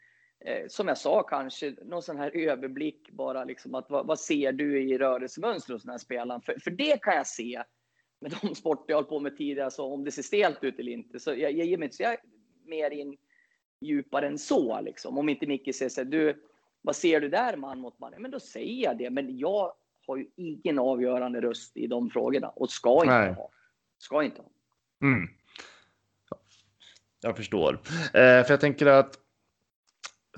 Eh, Som jag sa, kanske någon sån här överblick bara liksom att vad, vad ser du i rörelsemönster hos den här spelaren? För, för det kan jag se med de sporter jag hållit på med tidigare, så om det ser stelt ut eller inte. Så jag, jag ger mig inte så jag mer in djupare än så liksom. Om inte Micke säger så här, du, vad ser du där man mot man? Ja, Men då säger jag det. Men jag har ju ingen avgörande röst i de frågorna och ska inte Nej. ha. Ska inte ha. Mm. Ja, Jag förstår. Eh, för jag tänker att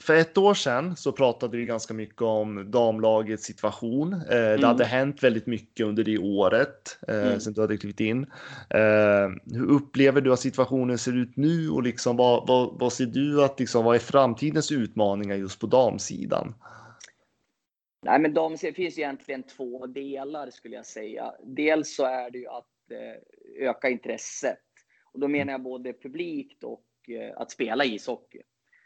för ett år sedan så pratade vi ganska mycket om damlagets situation. Eh, det Mm. hade hänt väldigt mycket under det året eh, Mm. sen du hade klivit in. Eh, hur upplever du att situationen ser ut nu och liksom vad, vad, vad ser du att liksom, vad är framtidens utmaningar just på damsidan? Nej, men de, det finns egentligen två delar skulle jag säga. Dels så är det ju att eh, öka intresset. Och då menar jag både publikt och eh, att spela ishockey.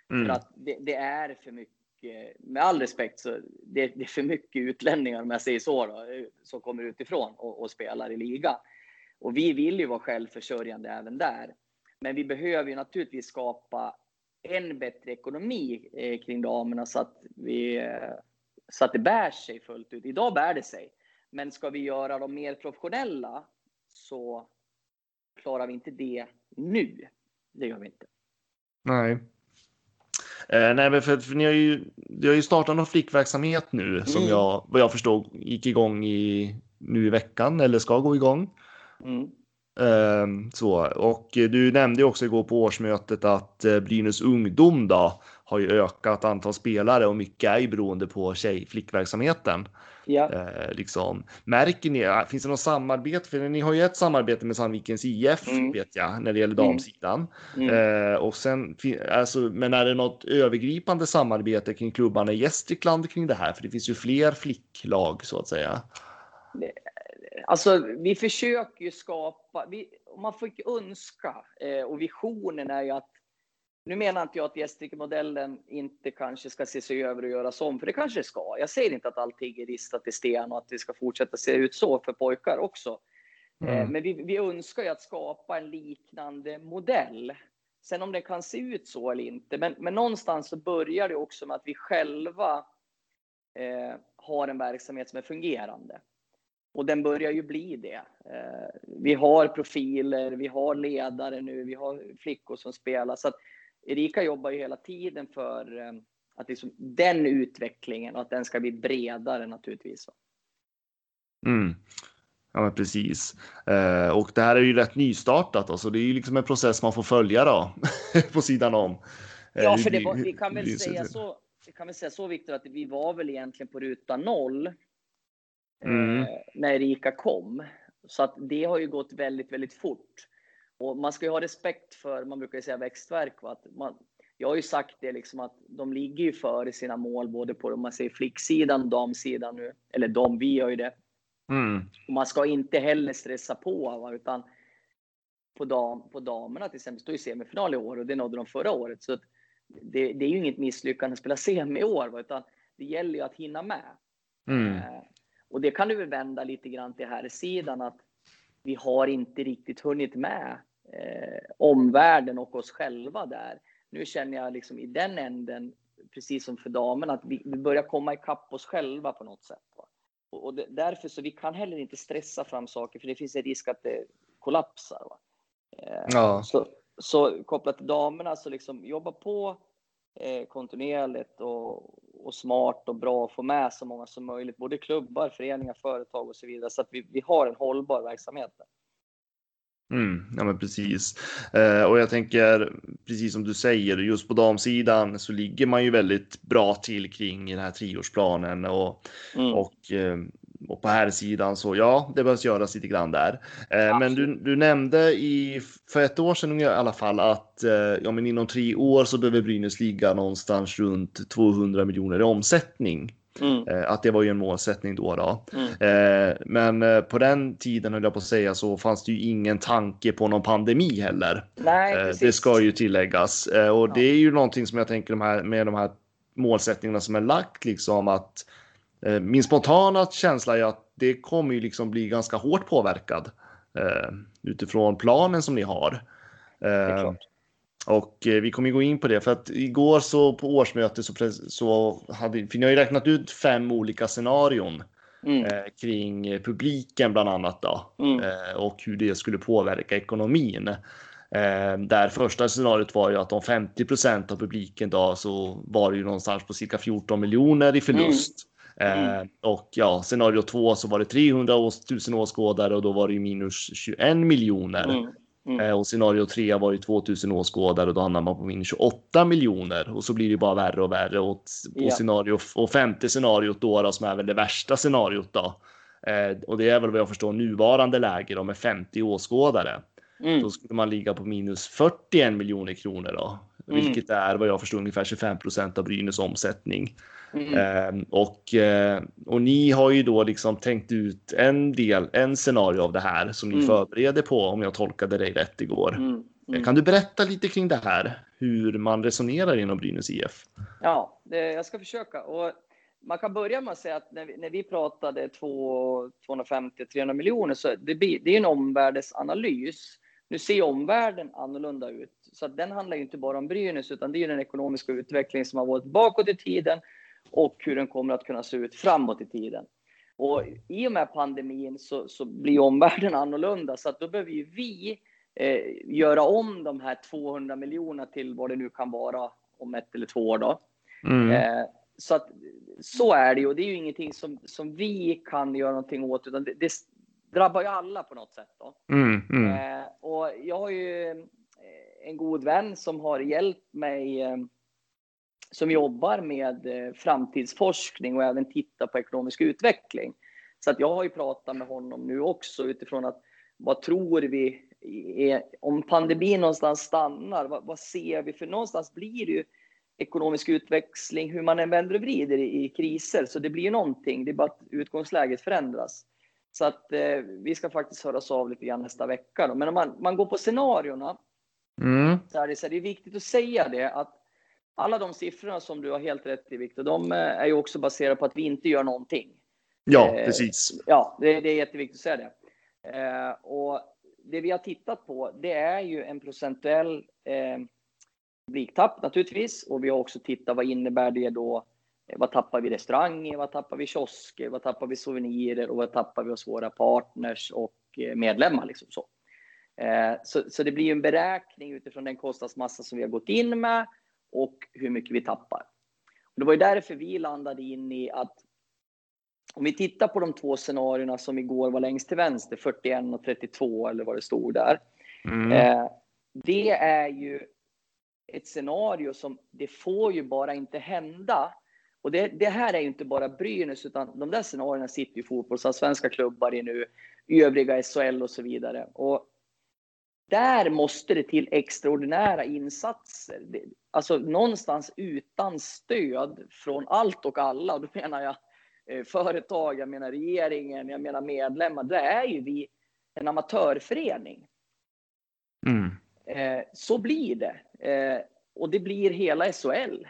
Mm. För att det, det är för mycket, med all respekt, så det, det är för mycket utlänningar om jag säger så, då, eh, som kommer utifrån och, och spelar i liga. Och vi vill ju vara självförsörjande även där. Men vi behöver ju naturligtvis skapa en bättre ekonomi eh, kring damerna så att, vi, så att det bär sig fullt ut. Idag bär det sig. Men ska vi göra dem mer professionella så klarar vi inte det nu. Det gör vi inte. Nej. Eh, nej, men för, för ni har ju, har ju startat någon flickverksamhet nu som Mm. jag, vad jag förstod, gick igång i, nu i veckan eller ska gå igång. Mm. Ehm, så, och eh, du nämnde ju också igår på årsmötet att eh, Brynäs ungdom då har ju ökat antal spelare och mycket är ju beroende på tjej flickverksamheten. Ja. Eh, liksom. Märker ni, finns det något samarbete? För ni har ju ett samarbete med Sandvikens IF Mm. vet jag när det gäller Mm. damsidan. Mm. Eh, och sen, alltså, men är det något övergripande samarbete kring klubbarna i Gästrikland kring det här? För det finns ju fler flicklag så att säga. Alltså, vi försöker ju skapa, vi, man får önska, eh, och visionen är ju att, nu menar inte jag att Gästrike-modellen inte kanske ska ses över och göras om, för det kanske ska. Jag säger inte att allting är ristat i sten och att det ska fortsätta se ut så för pojkar också. Eh, Mm. Men vi, vi önskar ju att skapa en liknande modell. Sen om det kan se ut så eller inte, men, men någonstans så börjar det också med att vi själva eh, har en verksamhet som är fungerande. Och den börjar ju bli det. Eh, vi har profiler, vi har ledare nu, vi har flickor som spelar. Så att Erika jobbar ju hela tiden för eh, att liksom den utvecklingen och att den ska bli bredare naturligtvis. Mm. Ja, precis. Eh, och det här är ju rätt nystartat, så det är ju liksom en process man får följa då på sidan om. Eh, Ja, för det var, vi kan väl säga så, vi kan väl säga så Viktor, att vi var väl egentligen på ruta noll Mm. eh, när Erika kom. Så att det har ju gått väldigt, väldigt fort. Och man ska ju ha respekt för, man brukar ju säga växtverk, va? Att man, jag har ju sagt det liksom att de ligger ju före sina mål både på om man säger flicksidan damsidan nu. Eller de, vi gör ju det. Mm. Och man ska inte heller stressa på, va? utan på, dam, på damerna till exempel, står ju semifinal i år och det nådde de förra året. Så det, det är ju inget misslyckande att spela semi i år, va? utan det gäller ju att hinna med. Mm. Eh, och det kan du väl vända lite grann till här sidan att vi har inte riktigt hunnit med eh, omvärlden och oss själva där. Nu känner jag liksom i den änden, precis som för damerna, att vi, vi börjar komma ikapp oss själva på något sätt. Va? Och, och det, därför så vi kan heller inte stressa fram saker för det finns en risk att det kollapsar. Va? Eh, Ja. så, så kopplat till damerna så liksom jobba på eh, kontinuerligt och, och smart och bra och få med så många som möjligt, både klubbar, föreningar, företag och så vidare, så att vi, vi har en hållbar verksamhet. där. Mm, ja men precis. Eh, och jag tänker, precis som du säger, just på damsidan så ligger man ju väldigt bra till kring den här treårsplanen och, Mm. och, eh, och på här sidan så ja, det behövs göras lite grann där. Eh, men du, du nämnde i, för ett år sedan i alla fall att eh, ja, men inom tre år så behöver Brynäs ligga någonstans runt 200 miljoner i omsättning. Mm. Eh, att det var ju en målsättning då. då. Mm. Eh, men eh, på den tiden, höll jag på att säga, så fanns det ju ingen tanke på någon pandemi heller. Nej, Eh, det ska ju tilläggas. Och Ja. det är ju någonting som jag tänker de här, med de här målsättningarna som är lagt, liksom att min spontana känsla är att det kommer ju liksom bli ganska hårt påverkad eh, utifrån planen som ni har. Eh, och eh, vi kommer gå in på det för att igår så på årsmötet så, så hade för ni har ju räknat ut fem olika scenarion Mm. eh, kring eh, publiken bland annat då Mm. eh, och hur det skulle påverka ekonomin. Eh, där första scenariot var ju att om 50% av publiken då så var det ju någonstans på cirka 14 miljoner i förlust. Mm. Eh, och ja, scenario två så var det 300 års, 1000 åskådare och då var det minus 21 miljoner. Mm. Mm. Eh, och scenario 3 var ju 2000 åskådare och då hamnar man på minus 28 miljoner och så blir det bara värre och värre. Och, och, Ja. scenario, och femte scenariot då, då som är väl det värsta scenariot då. Eh, och det är väl vad jag förstår nuvarande läge då med 50 åskådare. Mm. Då skulle man ligga på minus 41 miljoner kronor då. Mm. Vilket är vad jag förstår ungefär 25 procent av Brynäs omsättning. Mm. Eh, och, eh, och ni har ju då liksom tänkt ut en del, en scenario av det här som ni Mm. förbereder på om jag tolkade dig rätt igår. Mm. Mm. Kan du berätta lite kring det här? Hur man resonerar inom Brynäs IF? Ja, det, jag ska försöka. Och man kan börja med att säga att när vi, när vi pratade 250-300 miljoner så det, det är en omvärldsanalys. Nu ser omvärlden annorlunda ut. Så den handlar ju inte bara om Brynäs utan det är ju den ekonomiska utvecklingen som har varit bakåt i tiden och hur den kommer att kunna se ut framåt i tiden. Och i och med pandemin så, så blir omvärlden annorlunda så att då behöver ju vi eh, göra om de här 200 miljonerna till vad det nu kan vara om ett eller två år då. Mm. Eh, så att så är det ju och det är ju ingenting som, som vi kan göra någonting åt utan det, det drabbar ju alla på något sätt då. Mm, mm, Eh, och jag har ju en god vän som har hjälpt mig eh, som jobbar med eh, framtidsforskning och även tittar på ekonomisk utveckling. Så att jag har ju pratat med honom nu också utifrån att vad tror vi är, om pandemin någonstans stannar, vad, vad, ser vi? För någonstans blir det ju ekonomisk utväxling hur man än vänder och vrider i, i kriser. Så det blir ju någonting, det är bara att utgångsläget förändras. Så att eh, vi ska faktiskt höras av lite grann nästa vecka. Då. Men om man, man går på scenarierna mm. så, är det, så är det viktigt att säga det att alla de siffrorna som du har helt rätt i Viktor, de eh, är ju också baserade på att vi inte gör någonting. Ja, eh, precis. Ja, det, det, är jätteviktigt att säga det. Eh, och det vi har tittat på, det är ju en procentuell eh, publiktapp naturligtvis. Och vi har också tittat vad innebär det då? Eh, vad tappar vi restauranger? Vad tappar vi kiosker? Vad tappar vi souvenirer? Och vad tappar vi hos våra partners och eh, medlemmar? Liksom så. Eh, så, så det blir en beräkning utifrån den kostnadsmassa som vi har gått in med och hur mycket vi tappar. Och det var ju därför vi landade in i att om vi tittar på de två scenarierna som igår var längst till vänster, 41 och 32 eller vad det stod där. Mm. Eh, det är ju ett scenario som det får ju bara inte hända. Och det, det här är ju inte bara Brynäs, utan de där scenarierna sitter ju fotbollsallsvenska klubbar i nu, övriga SHL och så vidare. Och där måste det till extraordinära insatser. Alltså någonstans utan stöd från allt och alla. Då menar jag eh, företag, jag menar regeringen, jag menar medlemmar. Då är ju vi en amatörförening. Mm. Eh, så blir det. Eh, och det blir hela SHL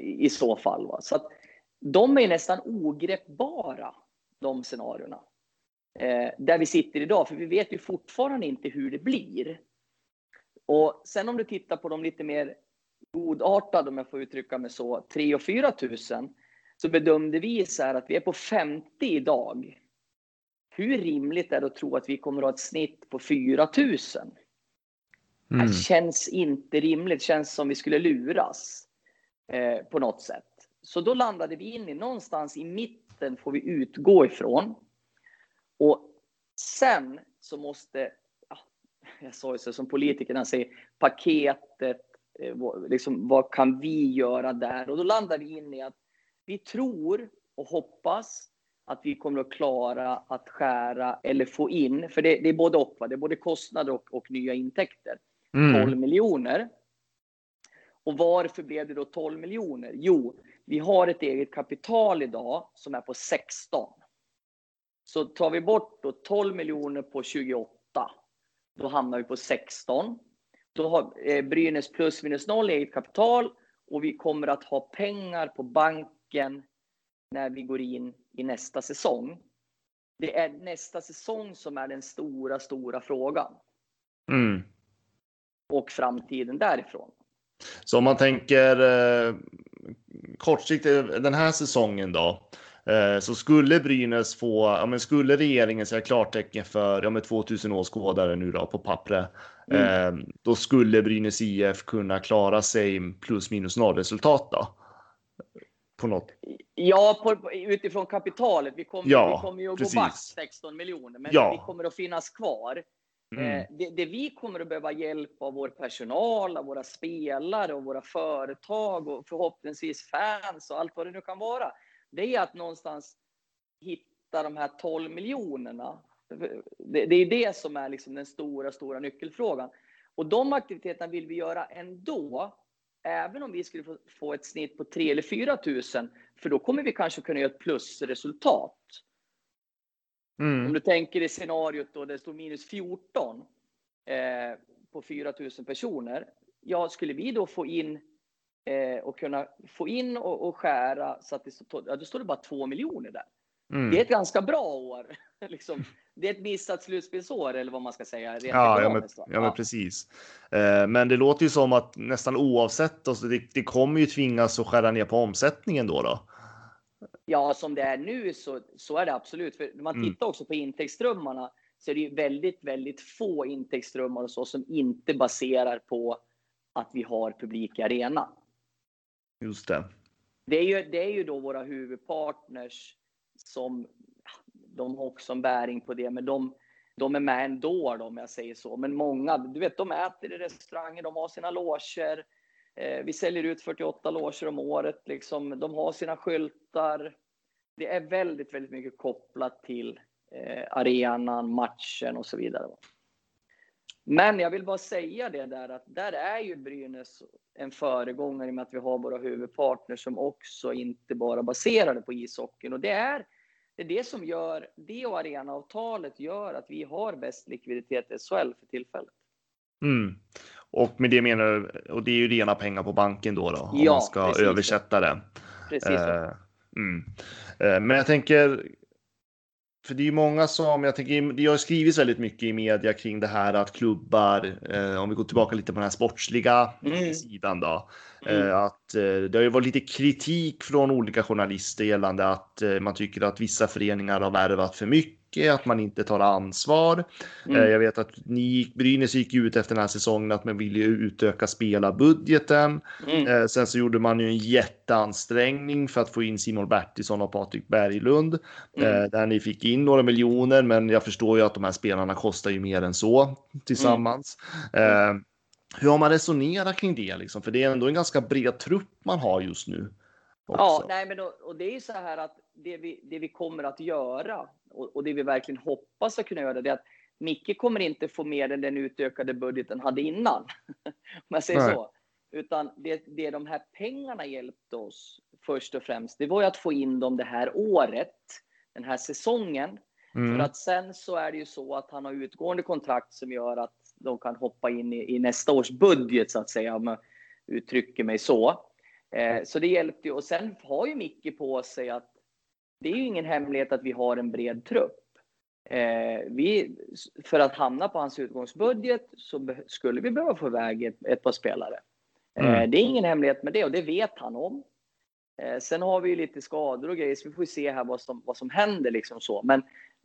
i så fall. Va? Så att de är nästan ogreppbara, de scenarierna där vi sitter idag, för vi vet ju fortfarande inte hur det blir. Och sen om du tittar på de lite mer godartade, om jag får uttrycka mig så, 3 och 4 tusen, så bedömde vi så här att vi är på 50 idag. Hur rimligt är det att tro att vi kommer att ha ett snitt på 4 000? Mm. Det känns inte rimligt, det känns som vi skulle luras eh, på något sätt. Så då landade vi in i någonstans i mitten får vi utgå ifrån. Och sen så måste, ja, jag sa ju så som politikerna säger, paketet, eh, liksom, vad kan vi göra där? Och då landar vi in i att vi tror och hoppas att vi kommer att klara att skära eller få in, för det, det är både och, va? det är både kostnader och, och nya intäkter, mm. 12 miljoner. Och varför blev det då 12 miljoner? Jo, vi har ett eget kapital idag som är på 16. Så tar vi bort då 12 miljoner på 28, då hamnar vi på 16. Då har eh, Brynäs plus minus noll eget kapital och vi kommer att ha pengar på banken när vi går in i nästa säsong. Det är nästa säsong som är den stora, stora frågan. Mm. Och framtiden därifrån. Så om man tänker eh, kortsiktigt den här säsongen då. Eh, så skulle Brynäs få, ja men skulle regeringen säga klartecken för, ja men 2000 åskådare nu då på pappret, mm. eh, då skulle Brynäs IF kunna klara sig plus minus noll resultat då? På något. Ja, på, utifrån kapitalet. Vi kommer, ja, vi kommer ju att precis. gå back 16 miljoner, men ja. vi kommer att finnas kvar. Mm. Eh, det, det, vi kommer att behöva hjälp av vår personal, av våra spelare och våra företag och förhoppningsvis fans och allt vad det nu kan vara det är att någonstans hitta de här 12 miljonerna. Det, det är det som är liksom den stora, stora nyckelfrågan. Och de aktiviteterna vill vi göra ändå, även om vi skulle få, få ett snitt på 3 eller 4 000, för då kommer vi kanske kunna göra ett plusresultat. Mm. Om du tänker i scenariot då det står minus 14 eh, på 4 000 personer. Ja, skulle vi då få in eh, och kunna få in och, och skära så att det står, ja, då står det bara två miljoner där. Mm. Det är ett ganska bra år. liksom. Det är ett missat slutspelsår eller vad man ska säga. Ja, ja, men, ja, men precis. Eh, men det låter ju som att nästan oavsett, alltså, det, det kommer ju tvingas att skära ner på omsättningen då. då. Ja, som det är nu så, så är det absolut. För när man mm. tittar också på intäktsströmmarna så är det ju väldigt, väldigt få intäktsströmmar och så som inte baserar på att vi har publik i arenan. Just det. Det är ju, det är ju då våra huvudpartners som de har också en bäring på det, men de, de är med ändå om jag säger så. Men många, du vet, de äter i restauranger, de har sina loger. Eh, vi säljer ut 48 loger om året. Liksom. De har sina skyltar. Det är väldigt, väldigt mycket kopplat till eh, arenan, matchen och så vidare. Men jag vill bara säga det där att där är ju Brynäs en föregångare i och med att vi har våra huvudpartners som också inte bara baserade på ishockeyn. Och det är det, är det som gör, det och arenaavtalet gör att vi har bäst likviditet i SHL för tillfället. Mm. Och med det menar du, och det är ju rena pengar på banken då, då om Ja, man ska översätta det. Precis. så. Eh, mm. Eh, Men jag tänker, för det är ju många som, jag tänker, det har skrivits väldigt mycket i media kring det här att klubbar, eh, om vi går tillbaka lite på den här sportsliga Mm. sidan då, Mm. eh, att eh, det har ju varit lite kritik från olika journalister gällande att eh, man tycker att vissa föreningar har värvat för mycket, att man inte tar ansvar. Mm. Eh, Jag vet att ni, Brynäs gick ut efter den här säsongen att man ville utöka spelarbudgeten. Mm. Eh, Sen så gjorde man ju en jätteansträngning för att få in Simon Bertilsson och Patrik Berglund. Mm. eh, Där ni fick in några miljoner, men jag förstår ju att de här spelarna kostar ju mer än så tillsammans. Mm. Hur har man resonerat kring det liksom? För det är ändå en ganska bred trupp man har just nu. Ja, också. nej, men och, och det är så här att det vi, det vi kommer att göra och, och det vi verkligen hoppas att kunna göra det är att Micke kommer inte få mer än den utökade budgeten hade innan. Om jag säger Nej. så. Utan det, det de här pengarna hjälpte oss först och främst, det var ju att få in dem det här året, den här säsongen. Mm. För att sen så är det ju så att han har utgående kontrakt som gör att de kan hoppa in i, i nästa års budget så att säga, om jag uttrycker mig så. Eh, så det hjälpte ju. Och sen har ju Micke på sig att det är ju ingen hemlighet att vi har en bred trupp. Eh, vi, för att hamna på hans utgångsbudget så skulle vi behöva få iväg ett, ett par spelare. Eh, Mm. det är ingen hemlighet med det och det vet han om. Eh, sen har vi ju lite skador och grejer så vi får se här vad som, vad som händer liksom så. Men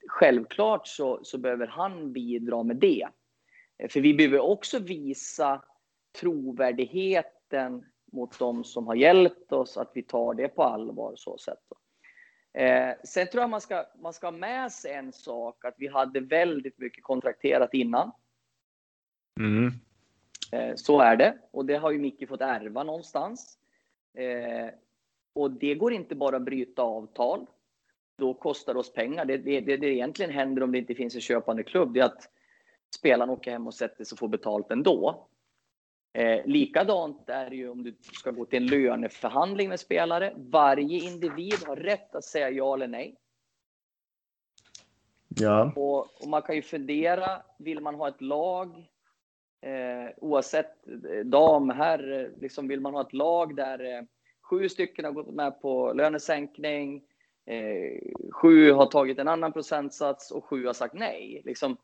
självklart så, så behöver han bidra med det. Eh, För vi behöver också visa trovärdigheten mot de som har hjälpt oss, att vi tar det på allvar så sätt. Eh, sen tror jag man ska, man ska ha med sig en sak, att vi hade väldigt mycket kontrakterat innan. Mm. Eh, så är det. Och det har ju Micke fått ärva någonstans. Eh, och det går inte bara att bryta avtal. Då kostar det oss pengar. Det, det, det, det egentligen händer om det inte finns en köpande klubb, det är att spelaren åker hem och sätter sig och får betalt ändå. Eh, likadant är det ju om du ska gå till en löneförhandling med spelare. Varje individ har rätt att säga ja eller nej. Ja. Och, och man kan ju fundera, vill man ha ett lag, eh, oavsett eh, dam, herr, liksom vill man ha ett lag där eh, sju stycken har gått med på lönesänkning, eh, sju har tagit en annan procentsats och sju har sagt nej. Liksom,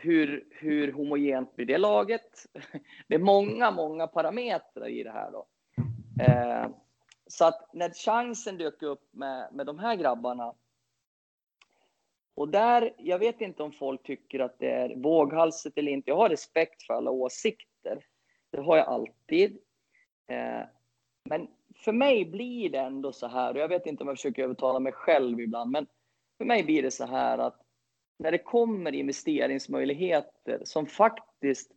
hur, hur homogent blir det laget? Det är många, många parametrar i det här. Då. Eh, så att när chansen dök upp med, med de här grabbarna och där, jag vet inte om folk tycker att det är våghalsigt eller inte. Jag har respekt för alla åsikter. Det har jag alltid. Eh, men för mig blir det ändå så här, och jag vet inte om jag försöker övertala mig själv ibland, men för mig blir det så här att när det kommer investeringsmöjligheter som faktiskt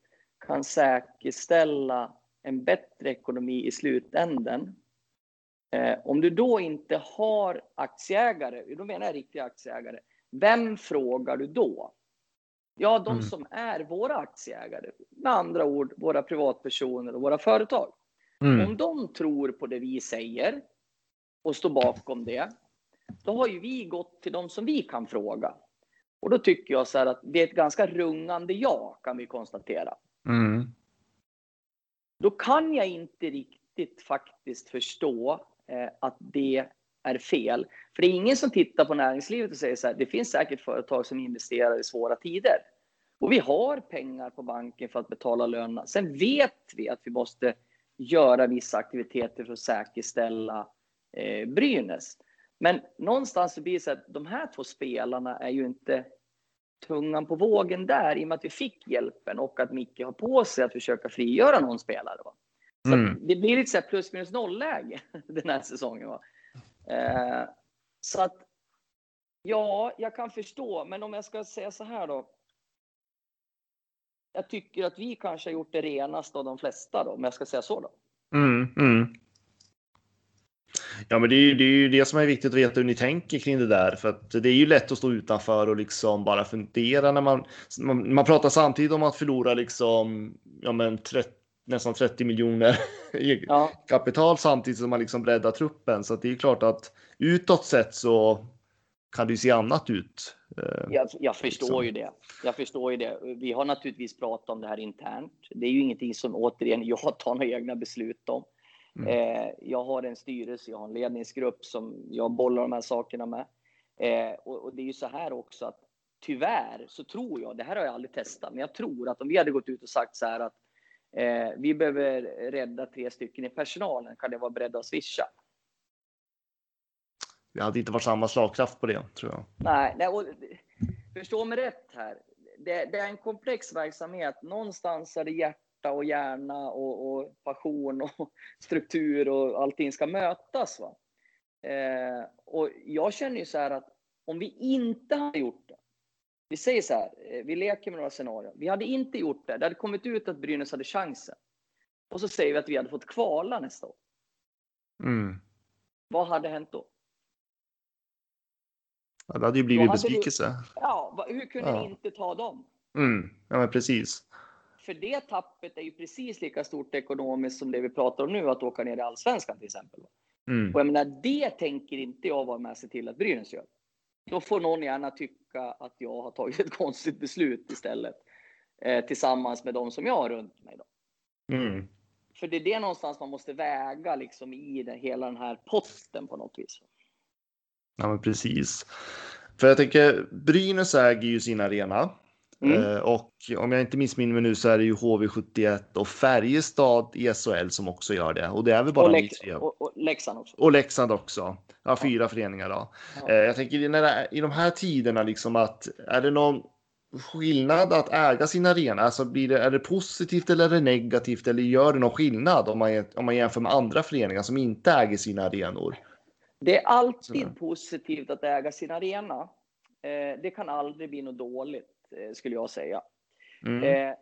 kan säkerställa en bättre ekonomi i slutänden. Eh, om du då inte har aktieägare, då menar jag riktiga aktieägare, vem frågar du då? Ja, de Mm. som är våra aktieägare. Med andra ord, våra privatpersoner och våra företag. Mm. Om de tror på det vi säger och står bakom det, då har ju vi gått till de som vi kan fråga. Och då tycker jag så här att det är ett ganska rungande ja, kan vi konstatera. Mm. Då kan jag inte riktigt faktiskt förstå eh, att det är fel. För det är ingen som tittar på näringslivet och säger så här, det finns säkert företag som investerar i svåra tider. Och vi har pengar på banken för att betala lönerna. Sen vet vi att vi måste göra vissa aktiviteter för att säkerställa eh, Brynäs. Men någonstans så blir det så att de här två spelarna är ju inte tungan på vågen där i och med att vi fick hjälpen och att Micke har på sig att försöka frigöra någon spelare. Va? Så Mm. det blir lite så här plus minus noll-läge den här säsongen. Va? Eh, så att ja, jag kan förstå, men om jag ska säga så här då. Jag tycker att vi kanske har gjort det renaste av de flesta då, om jag ska säga så då. Mm, mm. Ja, men det är, ju, det är ju det som är viktigt att veta hur ni tänker kring det där. För att det är ju lätt att stå utanför och liksom bara fundera när man, man, man pratar samtidigt om att förlora liksom, ja men 30, nästan 30 miljoner i Ja. kapital samtidigt som man liksom breddar truppen. Så att det är klart att utåt sett så kan det ju se annat ut. Eh, Jag, jag förstår Liksom. ju det. Jag förstår ju det. Vi har naturligtvis pratat om det här internt. Det är ju ingenting som återigen jag tar några egna beslut om. Mm. Eh, jag har en styrelse, jag har en ledningsgrupp som jag bollar de här sakerna med. Eh, och, och det är ju så här också att tyvärr så tror jag, det här har jag aldrig testat, men jag tror att om vi hade gått ut och sagt så här att eh, vi behöver rädda tre stycken i personalen, kan det vara beredda att swisha? Det hade inte varit samma slagkraft på det tror jag. Nej, nej och, förstå mig rätt här. Det, det är en komplex verksamhet. Någonstans är det hjärta och hjärna och, och passion och struktur och allting ska mötas. Va? Eh, och jag känner ju så här att om vi inte hade gjort det. Vi säger så här, eh, vi leker med några scenarier. Vi hade inte gjort det. Det hade kommit ut att Brynäs hade chansen. Och så säger vi att vi hade fått kvala nästa år. Mm. Vad hade hänt då? Ja, det hade ju blivit hade vi- besvikelse. Ja, va- hur kunde Ja. ni inte ta dem? Mm. Ja, men precis. För det tappet är ju precis lika stort ekonomiskt som det vi pratar om nu, att åka ner i allsvenskan till exempel. Mm. Och jag menar, det tänker inte jag vara med sig till att Brynäs gör. Då får någon gärna tycka att jag har tagit ett konstigt beslut istället. Eh, tillsammans med de som jag har runt mig. Då. Mm. För det är det någonstans man måste väga liksom i den, hela den här potten på något vis. Ja, men precis. För jag tänker, Brynäs äger ju sin arena. Mm. Eh, och om jag inte missminner mig nu så är det ju HV71 och Färjestad i SHL som också gör det. Och det är väl bara Och, tre. och, och Leksand också. Och Leksand också. Ja, fyra föreningar då. Ja. Eh, jag tänker när i de här tiderna liksom att är det någon skillnad att äga sin arena? Alltså blir det, är det positivt eller är det negativt eller gör det någon skillnad om man, om man jämför med andra föreningar som inte äger sina arenor? Det är alltid positivt att äga sin arena. Eh, det kan aldrig bli något dåligt, skulle jag säga. Mm. Eh,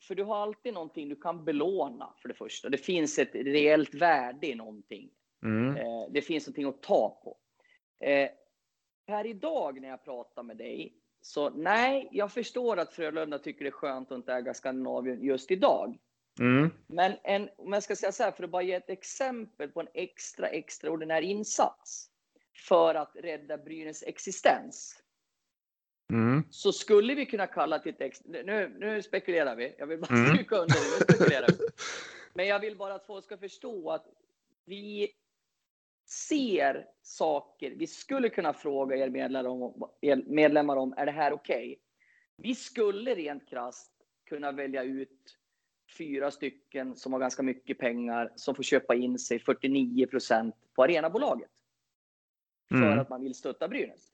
för du har alltid någonting du kan belåna, för det första. Det finns ett reellt värde i någonting. Mm. Eh, det finns någonting att ta på. Eh, här idag när jag pratar med dig, så nej, jag förstår att Frölunda tycker det är skönt att inte äga Skandinavien just idag. Mm. Men en, om jag ska säga så här, för att bara ge ett exempel på en extra extraordinär insats för att rädda Brynäs existens. Mm. Så skulle vi kunna kalla till ett extra... Nu, nu spekulerar vi. Jag vill bara Mm. stryka under det. Nu spekulerar vi. Men jag vill bara att folk ska förstå att vi ser saker. Vi skulle kunna fråga er medlemmar om, er medlemmar om är det här okej? Vi skulle rent krasst kunna välja ut fyra stycken som har ganska mycket pengar som får köpa in sig 49 procent på arenabolaget. För Mm. att man vill stötta Brynäs.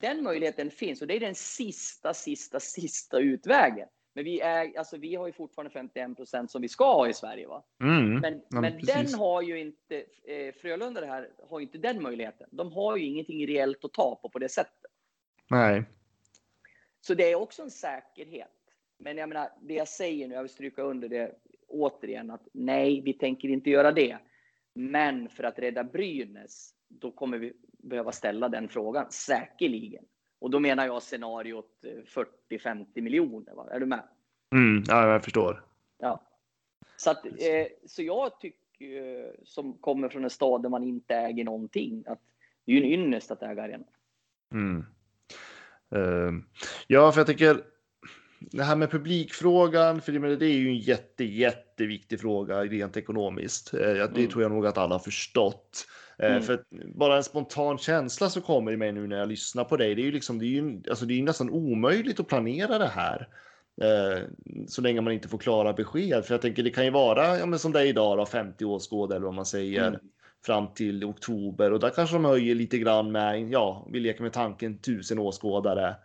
Den möjligheten finns och det är den sista, sista, sista utvägen. Men vi, är, alltså vi har ju fortfarande 51 procent som vi ska ha i Sverige. Va? Mm. Men, Ja, men den har ju inte, eh, Frölunda det här, har ju inte den möjligheten. De har ju ingenting reellt att ta på på det sättet. Nej. Så det är också en säkerhet. Men jag menar, det jag säger nu, jag vill stryka under det återigen, att nej, vi tänker inte göra det. Men för att rädda Brynäs, då kommer vi behöva ställa den frågan, säkerligen. Och då menar jag scenariot eh, 40-50 miljoner. Va? Är du med? Mm. Ja, jag förstår. Ja. Så, att, eh, så jag tycker, eh, som kommer från en stad där man inte äger någonting, att det är ju en ynnest att äga arenan. Mm. Ehm, ja, för jag tänker det här med publikfrågan, för det är ju en jätte, jätteviktig fråga rent ekonomiskt. Eh, det Mm. tror jag nog att alla har förstått. Eh, Mm. För bara en spontan känsla som kommer i mig nu när jag lyssnar på dig, det är ju liksom, det är ju, alltså det är ju nästan omöjligt att planera det här. Eh, så länge man inte får klara besked. För jag tänker det kan ju vara, ja men som det är idag då, 50 åskådare eller vad man säger Mm. fram till oktober och där kanske de höjer lite grann med, ja, vi leker med tanken tusen åskådare.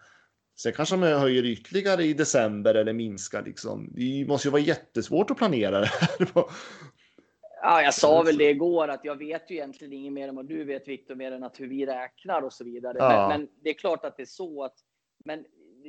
Sen kanske de höjer ytterligare i december eller minskar liksom. Det måste ju vara jättesvårt att planera det här. Ja, jag sa väl det igår att jag vet ju egentligen inget mer än vad du vet Viktor, mer än att hur vi räknar och så vidare. Ja. Men, men det är klart att det är så att, men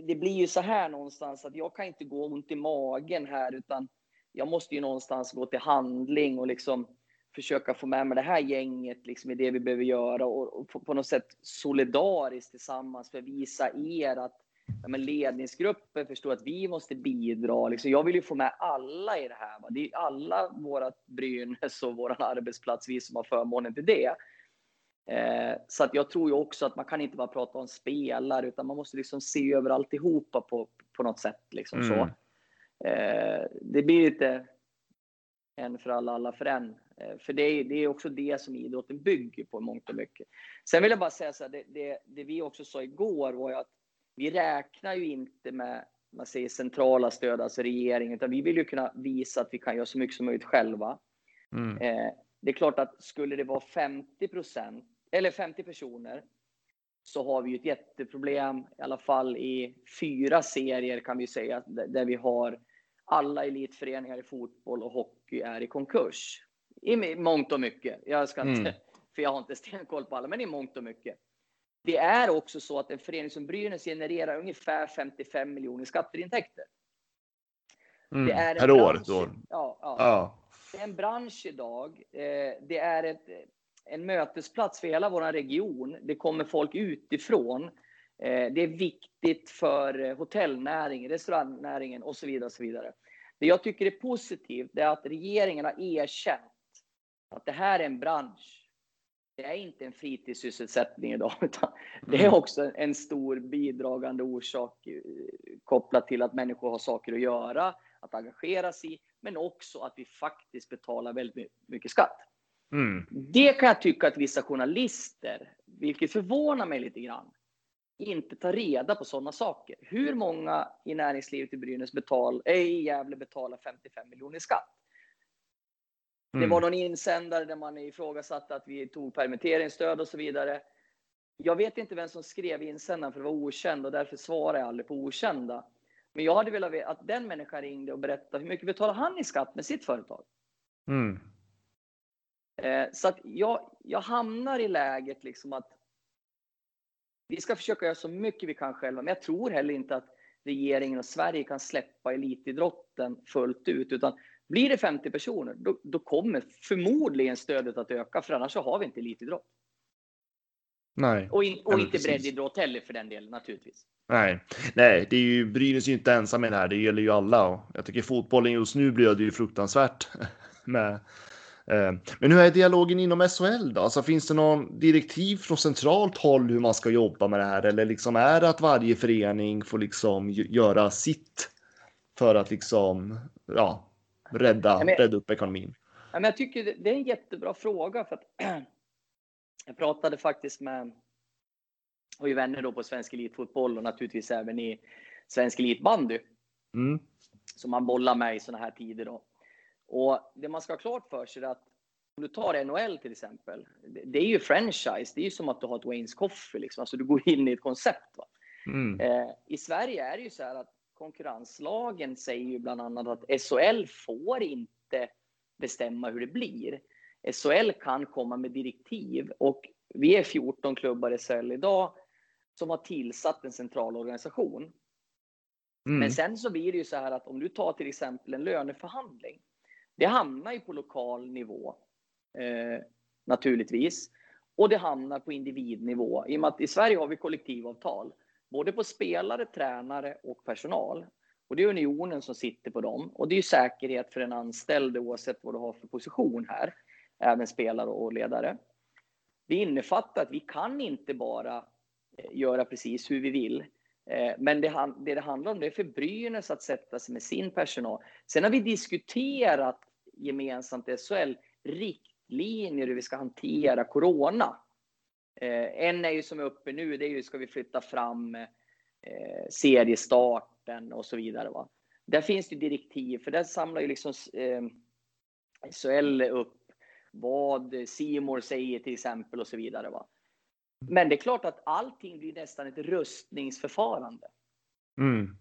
det blir ju så här någonstans att jag kan inte gå ont i magen här utan jag måste ju någonstans gå till handling och liksom försöka få med mig det här gänget liksom i det vi behöver göra och, och på, på något sätt solidariskt tillsammans för att visa er att ja, men ledningsgruppen förstår att vi måste bidra. Liksom, jag vill ju få med alla i det här. Va? Det är alla våra Brynäs och vår arbetsplats, vi som har förmånen till det. Eh, så att jag tror ju också att man kan inte bara prata om spelare, utan man måste liksom se över alltihopa på, på något sätt. Liksom mm. så. Eh, det blir lite en för alla, alla för en. Eh, för det är, det är också det som idrotten bygger på mångt och mycket. Sen vill jag bara säga så här, det, det, det vi också sa igår var ju att vi räknar ju inte med man säger centrala stöd, alltså regeringen, utan vi vill ju kunna visa att vi kan göra så mycket som möjligt själva. Mm. Eh, det är klart att skulle det vara 50 procent eller 50 personer så har vi ju ett jätteproblem, i alla fall i fyra serier kan vi säga, där vi har alla elitföreningar i fotboll och hockey är i konkurs. I mångt och mycket. Jag ska inte, mm. för jag har inte stenkoll på alla, men i mångt och mycket. Det är också så att en förening som Brynäs genererar ungefär 55 miljoner skatteintäkter. Mm. Det är per år? Då. Ja, ja. ja, Det är en bransch idag. Eh, det är ett, en mötesplats för hela vår region. Det kommer folk utifrån. Eh, det är viktigt för hotellnäringen, restaurangnäringen och så vidare. Och så vidare. Det jag tycker är positivt är att regeringen har erkänt att det här är en bransch det är inte en fritidssysselsättning idag, utan det är mm. också en stor bidragande orsak eh, kopplat till att människor har saker att göra, att engagera sig i, men också att vi faktiskt betalar väldigt mycket skatt. Mm. Det kan jag tycka att vissa journalister, vilket förvånar mig lite grann, inte tar reda på sådana saker. Hur många i näringslivet i Brynäs betal, äh, i Gävle betalar 55 miljoner i skatt? Mm. Det var någon insändare där man ifrågasatte att vi tog permitteringsstöd och så vidare. Jag vet inte vem som skrev insändaren för det var okänd och därför svarar jag aldrig på okända. Men jag hade velat veta att den människan ringde och berättade hur mycket betalar han i skatt med sitt företag? Mm. Eh, så att jag, jag hamnar i läget liksom att vi ska försöka göra så mycket vi kan själva, men jag tror heller inte att regeringen och Sverige kan släppa elitidrotten fullt ut, utan blir det 50 personer, då, då kommer förmodligen stödet att öka, för annars så har vi inte elitidrott. Nej. Och, in, och inte breddidrott heller för den delen naturligtvis. Nej, nej, det är ju Brynäs är ju inte ensam i det här. Det gäller ju alla och jag tycker fotbollen just nu blöder ju fruktansvärt med. Eh, men hur är dialogen inom SHL då? Alltså finns det någon direktiv från centralt håll hur man ska jobba med det här eller liksom är det att varje förening får liksom göra sitt för att liksom ja, rädda, men, rädda upp ekonomin? Ja, men jag tycker det är en jättebra fråga. för att Jag pratade faktiskt med och ju vänner då på svensk elitfotboll och naturligtvis även i svensk elitbandy. Mm. Som man bollar med i sådana här tider. Då. Och det man ska ha klart för sig är att om du tar NHL till exempel. Det är ju franchise. Det är ju som att du har ett Waynes Coffee. Liksom. Alltså du går in i ett koncept. Mm. Eh, I Sverige är det ju så här att konkurrenslagen säger ju bland annat att SHL får inte bestämma hur det blir. SHL kan komma med direktiv och vi är 14 klubbar i SHL idag som har tillsatt en central organisation. Mm. Men sen så blir det ju så här att om du tar till exempel en löneförhandling. Det hamnar ju på lokal nivå eh, naturligtvis. Och det hamnar på individnivå. I och med att i Sverige har vi kollektivavtal både på spelare, tränare och personal. Och det är unionen som sitter på dem. Och det är ju säkerhet för den anställde oavsett vad du har för position här. Även spelare och ledare. Det innefattar att vi kan inte bara eh, göra precis hur vi vill. Eh, men det, det det handlar om det är för Brynäs att sätta sig med sin personal. Sen har vi diskuterat gemensamt i SHL riktlinjer hur vi ska hantera corona. Eh, en är ju som är uppe nu, det är ju ska vi flytta fram eh, seriestarten och så vidare. Va? Där finns det direktiv, för där samlar ju liksom eh, SHL upp vad Simor säger till exempel och så vidare. Va? Men det är klart att allting blir nästan ett röstningsförfarande. Mm.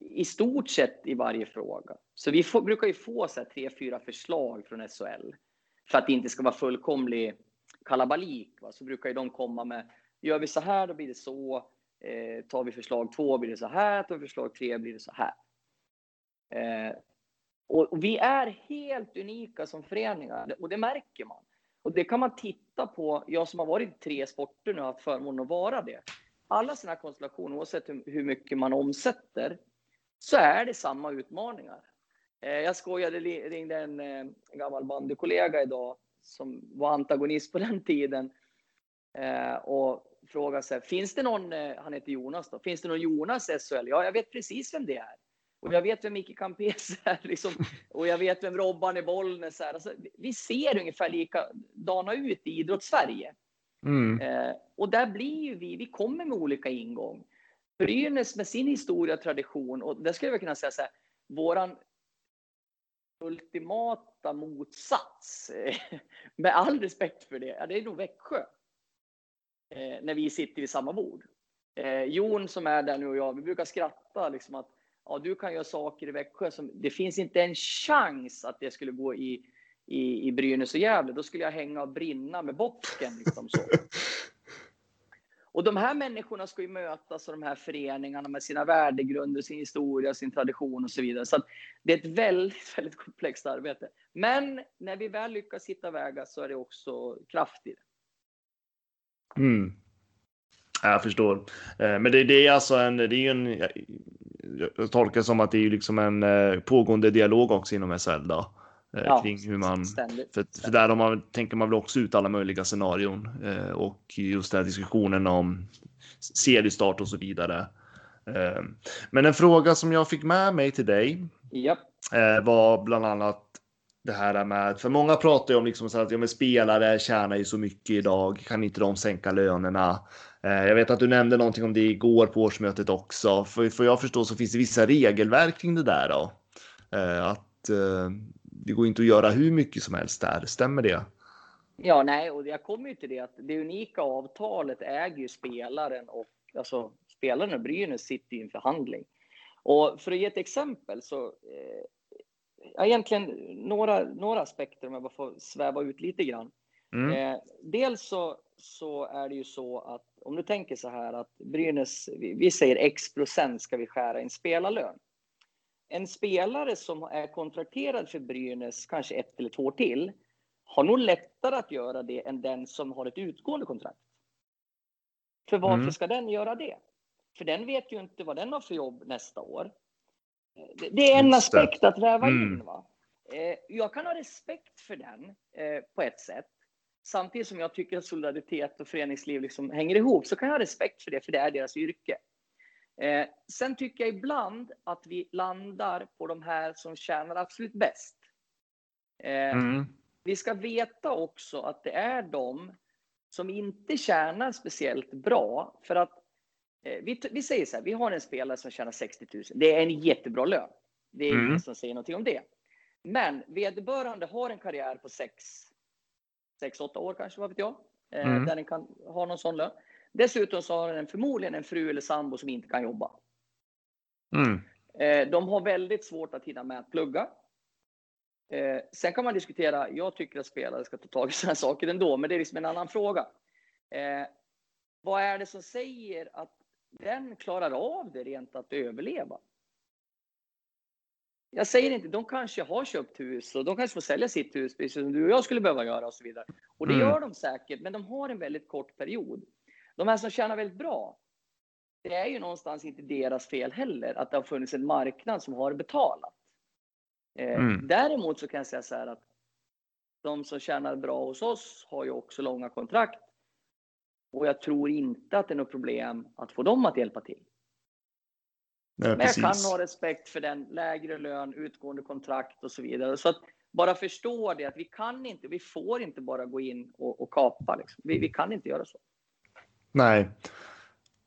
I stort sett i varje fråga. Så vi får, brukar ju få så här, tre, fyra förslag från SHL. För att det inte ska vara fullkomlig kalabalik va, så brukar ju de komma med, gör vi så här då blir det så, eh, tar vi förslag två blir det så här, tar vi förslag tre blir det så här. Eh, Och, och vi är helt unika som föreningar och det märker man. Och det kan man titta på, jag som har varit i tre sporter nu har haft förmånen att vara det. Alla sina konstellationer, oavsett hur, hur mycket man omsätter, så är det samma utmaningar. Eh, jag skojade, ringde en, en gammal bandykollega idag som var antagonist på den tiden eh, och frågade sig, finns det någon, han heter Jonas då, finns det någon Jonas SHL? Ja, jag vet precis vem det är. Och jag vet vem Micke Campes är, liksom, och jag vet vem Robban i Bollnäs är. Alltså, vi ser ungefär likadana ut i idrottssverige. Mm. Eh, och där blir ju vi, vi kommer med olika ingång. Brynäs med sin historia och tradition, och där skulle jag kunna säga så här, våran ultimata motsats, med all respekt för det, ja, det är nog Växjö. Eh, när vi sitter vid samma bord. Eh, Jon som är där nu och jag, vi brukar skratta liksom att ja, du kan göra saker i Växjö som det finns inte en chans att det skulle gå i, i, i Brynäs och Gävle. Då skulle jag hänga och brinna med bocken. Liksom så. Och de här människorna ska ju mötas av de här föreningarna med sina värdegrunder, sin historia, sin tradition och så vidare. Så det är ett väldigt, väldigt komplext arbete. Men när vi väl lyckas hitta vägar så är det också kraft i det. Mm. Jag förstår. Eh, men det, det, är alltså en, det är en, jag tolkar det som att det är liksom en eh, pågående dialog också inom SL då. Eh, ja, kring hur man, ständigt. För, för där man, tänker man väl också ut alla möjliga scenarion och just den här diskussionen om seriestart och så vidare. Men en fråga som jag fick med mig till dig ja. var bland annat det här med, för många pratar ju om liksom så att ja, men spelare tjänar ju så mycket idag, kan inte de sänka lönerna? Eh, jag vet att du nämnde någonting om det igår på årsmötet också. För, för jag förstår så finns det vissa regelverk kring det där då. Eh, att eh, det går inte att göra hur mycket som helst där, stämmer det? Ja, nej, och jag kommer ju till det att det unika avtalet äger ju spelaren och alltså spelaren och Brynäs sitter i en förhandling. Och för att ge ett exempel så eh, ja, egentligen några, några aspekter om jag bara får sväva ut lite grann. Mm. Eh, dels så, så är det ju så att om du tänker så här att Brynäs, vi, vi säger x procent ska vi skära i en spelarlön. En spelare som är kontrakterad för Brynäs kanske ett eller två år till har nog lättare att göra det än den som har ett utgående kontrakt. För varför mm. ska den göra det? För den vet ju inte vad den har för jobb nästa år. Det är en aspekt att väva mm. in. Va? Eh, jag kan ha respekt för den eh, på ett sätt. Samtidigt som jag tycker att solidaritet och föreningsliv liksom hänger ihop så kan jag ha respekt för det, för det är deras yrke. Eh, sen tycker jag ibland att vi landar på de här som tjänar absolut bäst. Mm. Vi ska veta också att det är de som inte tjänar speciellt bra. För att Eh, vi, vi säger så här, vi har en spelare som tjänar 60 000. Det är en jättebra lön. Det är mm. ingen som säger någonting om det. Men vederbörande har en karriär på 6, 6 8 år kanske, vad vet jag. Eh, mm. Där den kan ha någon sån lön. Dessutom så har den förmodligen en fru eller sambo som inte kan jobba. Mm. Eh, de har väldigt svårt att hinna med att plugga. Sen kan man diskutera, jag tycker att spelare ska ta tag i sådana saker ändå, men det är liksom en annan fråga. Vad är det som säger att den klarar av det rent att överleva. Jag säger inte, de kanske har köpt hus och de kanske får sälja sitt hus, precis som du och jag skulle behöva göra och så vidare. Och det mm. gör de säkert, men de har en väldigt kort period. De här som tjänar väldigt bra, det är ju någonstans inte deras fel heller att det har funnits en marknad som har betalat. Eh, mm. Däremot så kan jag säga så här att de som tjänar bra hos oss har ju också långa kontrakt och jag tror inte att det är något problem att få dem att hjälpa till. Nej, Men jag kan ha respekt för den lägre lön, utgående kontrakt och så vidare. Så att bara förstå det att vi kan inte, vi får inte bara gå in och, och kapa. Liksom. Vi, vi kan inte göra så. Nej.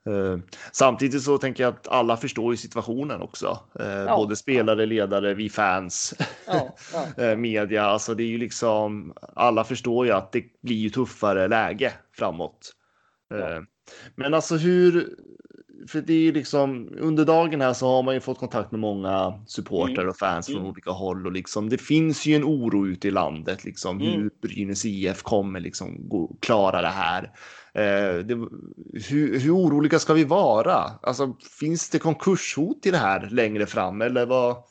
Uh, samtidigt så tänker jag att alla förstår ju situationen också. Uh, ja, både spelare, ja. ledare, vi fans, ja, uh, media. Alltså det är ju liksom alla förstår ju att det blir ju tuffare läge framåt. Ja. Eh, men alltså hur, för det är ju liksom under dagen här så har man ju fått kontakt med många supportrar mm. och fans från mm. olika håll och liksom det finns ju en oro ute i landet liksom mm. hur Brynäs IF kommer liksom gå, klara det här. Eh, det, hur, hur oroliga ska vi vara? Alltså finns det konkurshot i det här längre fram eller vad?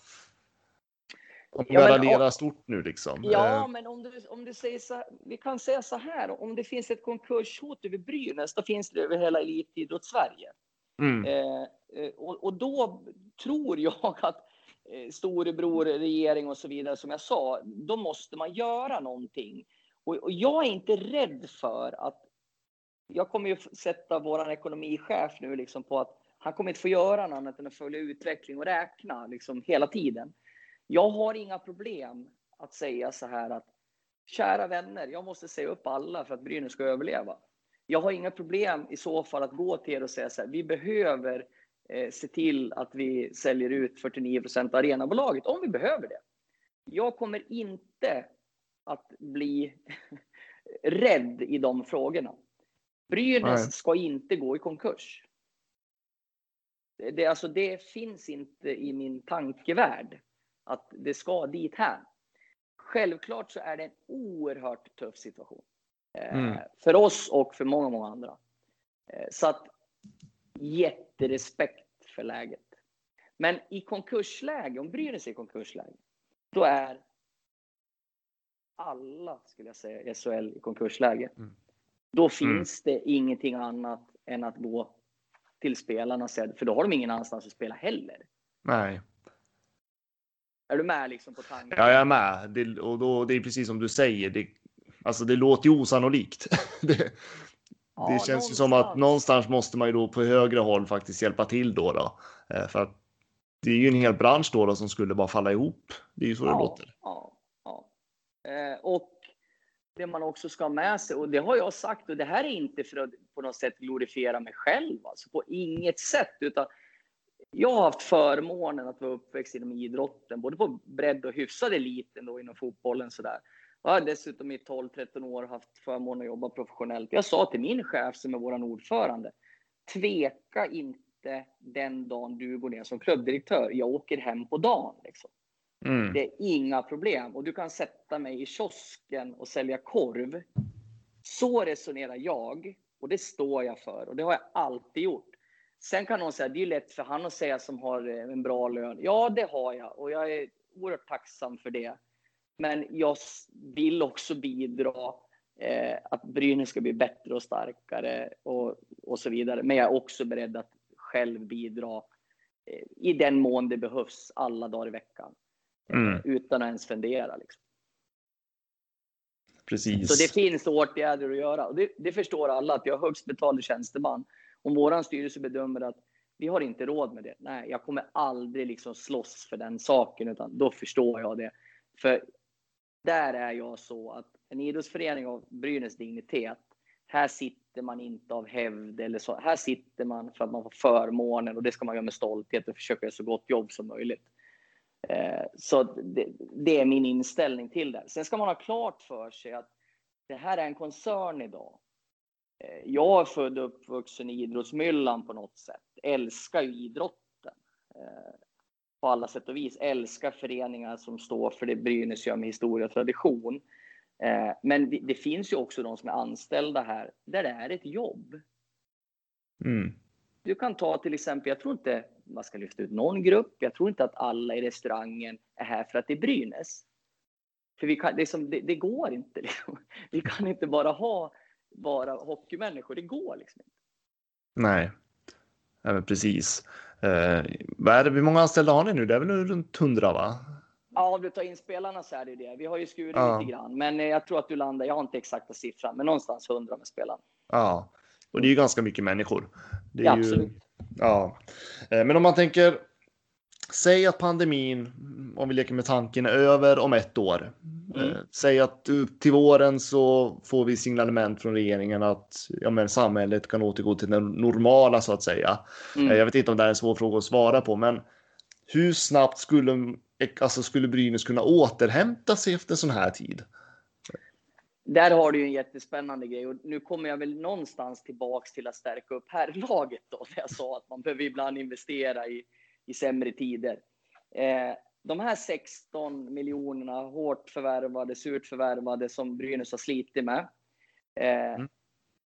Om Ja, men- raderar stort nu liksom. Ja, Eh, men om du, om du säger så vi kan säga så här, om det finns ett konkurshot över Brynäs, då finns det över hela elitidrott-Sverige mm. Eh, eh, och, och då tror jag att eh, storebror, regering och så vidare, som jag sa, då måste man göra någonting. Och, och jag är inte rädd för att jag kommer ju sätta våran ekonomichef nu liksom på att han kommer inte få göra något annat än att följa utveckling och räkna liksom hela tiden. Jag har inga problem att säga så här att kära vänner, jag måste säga upp alla för att Brynäs ska överleva. Jag har inga problem i så fall att gå till er och säga så här, vi behöver eh, se till att vi säljer ut 49 procent av arenabolaget om vi behöver det. Jag kommer inte att bli rädd i de frågorna. Brynäs Nej. ska inte gå i konkurs. Det, alltså, det finns inte i min tankevärld att det ska dit här. Självklart så är det en oerhört tuff situation. Eh, Mm. För oss och för många, många andra. Eh, så att jätterespekt för läget. Men i konkursläge, om Brynäs är i konkursläge, då är alla, skulle jag säga, SHL i konkursläge. Mm. Då finns det ingenting annat än att gå till spelarna och säga, för då har de ingen annanstans att spela heller. Nej, Är du med liksom på tanken? ja, jag är med. Det, och då, det är precis som du säger. Det, alltså, det låter ju osannolikt. det, Ja, det känns ju som att någonstans. någonstans måste man ju då på högre håll faktiskt hjälpa till då. då. Eh, För att det är ju en hel bransch då, då som skulle bara falla ihop. Det är ju så det ja, låter. Ja, ja. Eh, och det man också ska ha med sig, och det har jag sagt, och det här är inte för att på något sätt glorifiera mig själv, alltså på inget sätt, utan jag har haft förmånen att vara uppväxt inom idrotten, både på bredd och hyfsad elit då inom fotbollen sådär. Jag har dessutom i 12-13 år haft förmånen att jobba professionellt. Jag sa till min chef som är vår ordförande, tveka inte den dagen du går ner som klubbdirektör. Jag åker hem på dagen. Liksom. Mm. Det är inga problem. Och du kan sätta mig i kiosken och sälja korv. Så resonerar jag. Och det står jag för. Och det har jag alltid gjort. Sen kan någon säga, det är lätt för han att säga som har eh, en bra lön. Ja, det har jag. Och jag är oerhört tacksam för det. Men jag vill också bidra eh, att Brynäs ska bli bättre och starkare och, och så vidare. Men jag är också beredd att själv bidra eh, i den mån det behövs alla dagar i veckan. Mm. Utan att ens fundera. Liksom. Precis. Så det finns åtgärder att göra. Och det, det förstår alla att jag är högst betalda tjänsteman. Om vår styrelse bedömer att vi har inte råd med det. Nej, jag kommer aldrig liksom slåss för den saken, utan då förstår jag det. För där är jag så att en idrottsförening av Brynäs dignitet, här sitter man inte av hävd eller så. Här sitter man för att man får förmånen och det ska man göra med stolthet och försöka göra så gott jobb som möjligt. Eh, Så det, det är min inställning till det. Sen ska man ha klart för sig att det här är en koncern idag. Eh, Jag är född och uppvuxen i idrottsmyllan på något sätt. Älskar ju idrotten. eh, på alla sätt och vis. Älskar föreningar som står för det Brynäs gör med historia och tradition. Eh, Men det- finns ju också de som är anställda här där det är ett jobb. Mm. Du kan ta till exempel, jag tror inte man ska lyfta ut någon grupp. Jag tror inte att alla i restaurangen är här för att det är Brynäs. För vi kan, det, är som, det, det går inte. Liksom. Vi kan inte bara ha bara hockeymänniskor. Det går liksom inte. Nej, ja, precis. Eh, hur många anställda har ni nu? Det är väl runt 100 va? Ja, om du tar in spelarna så är det det. Vi har ju skurit Ja. lite grann, men eh, jag tror att du landar. Jag har inte exakta siffran, men någonstans 100 med spelarna. Ja, och det är ju ganska mycket människor. Det är Ja, ju, absolut. Ja, Eh, men om man tänker. Säg att pandemin, om vi leker med tanken, är över om ett år. Mm. Eh, Säg att till våren så får vi signalement från regeringen att ja, men samhället kan återgå till det normala så att säga. Mm. Eh, Jag vet inte om det här är en svår fråga att svara på, men hur snabbt skulle, alltså skulle Brynäs kunna återhämta sig efter en sån här tid? Där har du ju en jättespännande grej och nu kommer jag väl någonstans tillbaks till att stärka upp herrlaget då, där jag sa att man behöver ibland investera i, i sämre tider. Eh, de här 16 miljonerna hårt förvärvade, surt förvärvade som Brynäs har slitit med. Eh, Mm.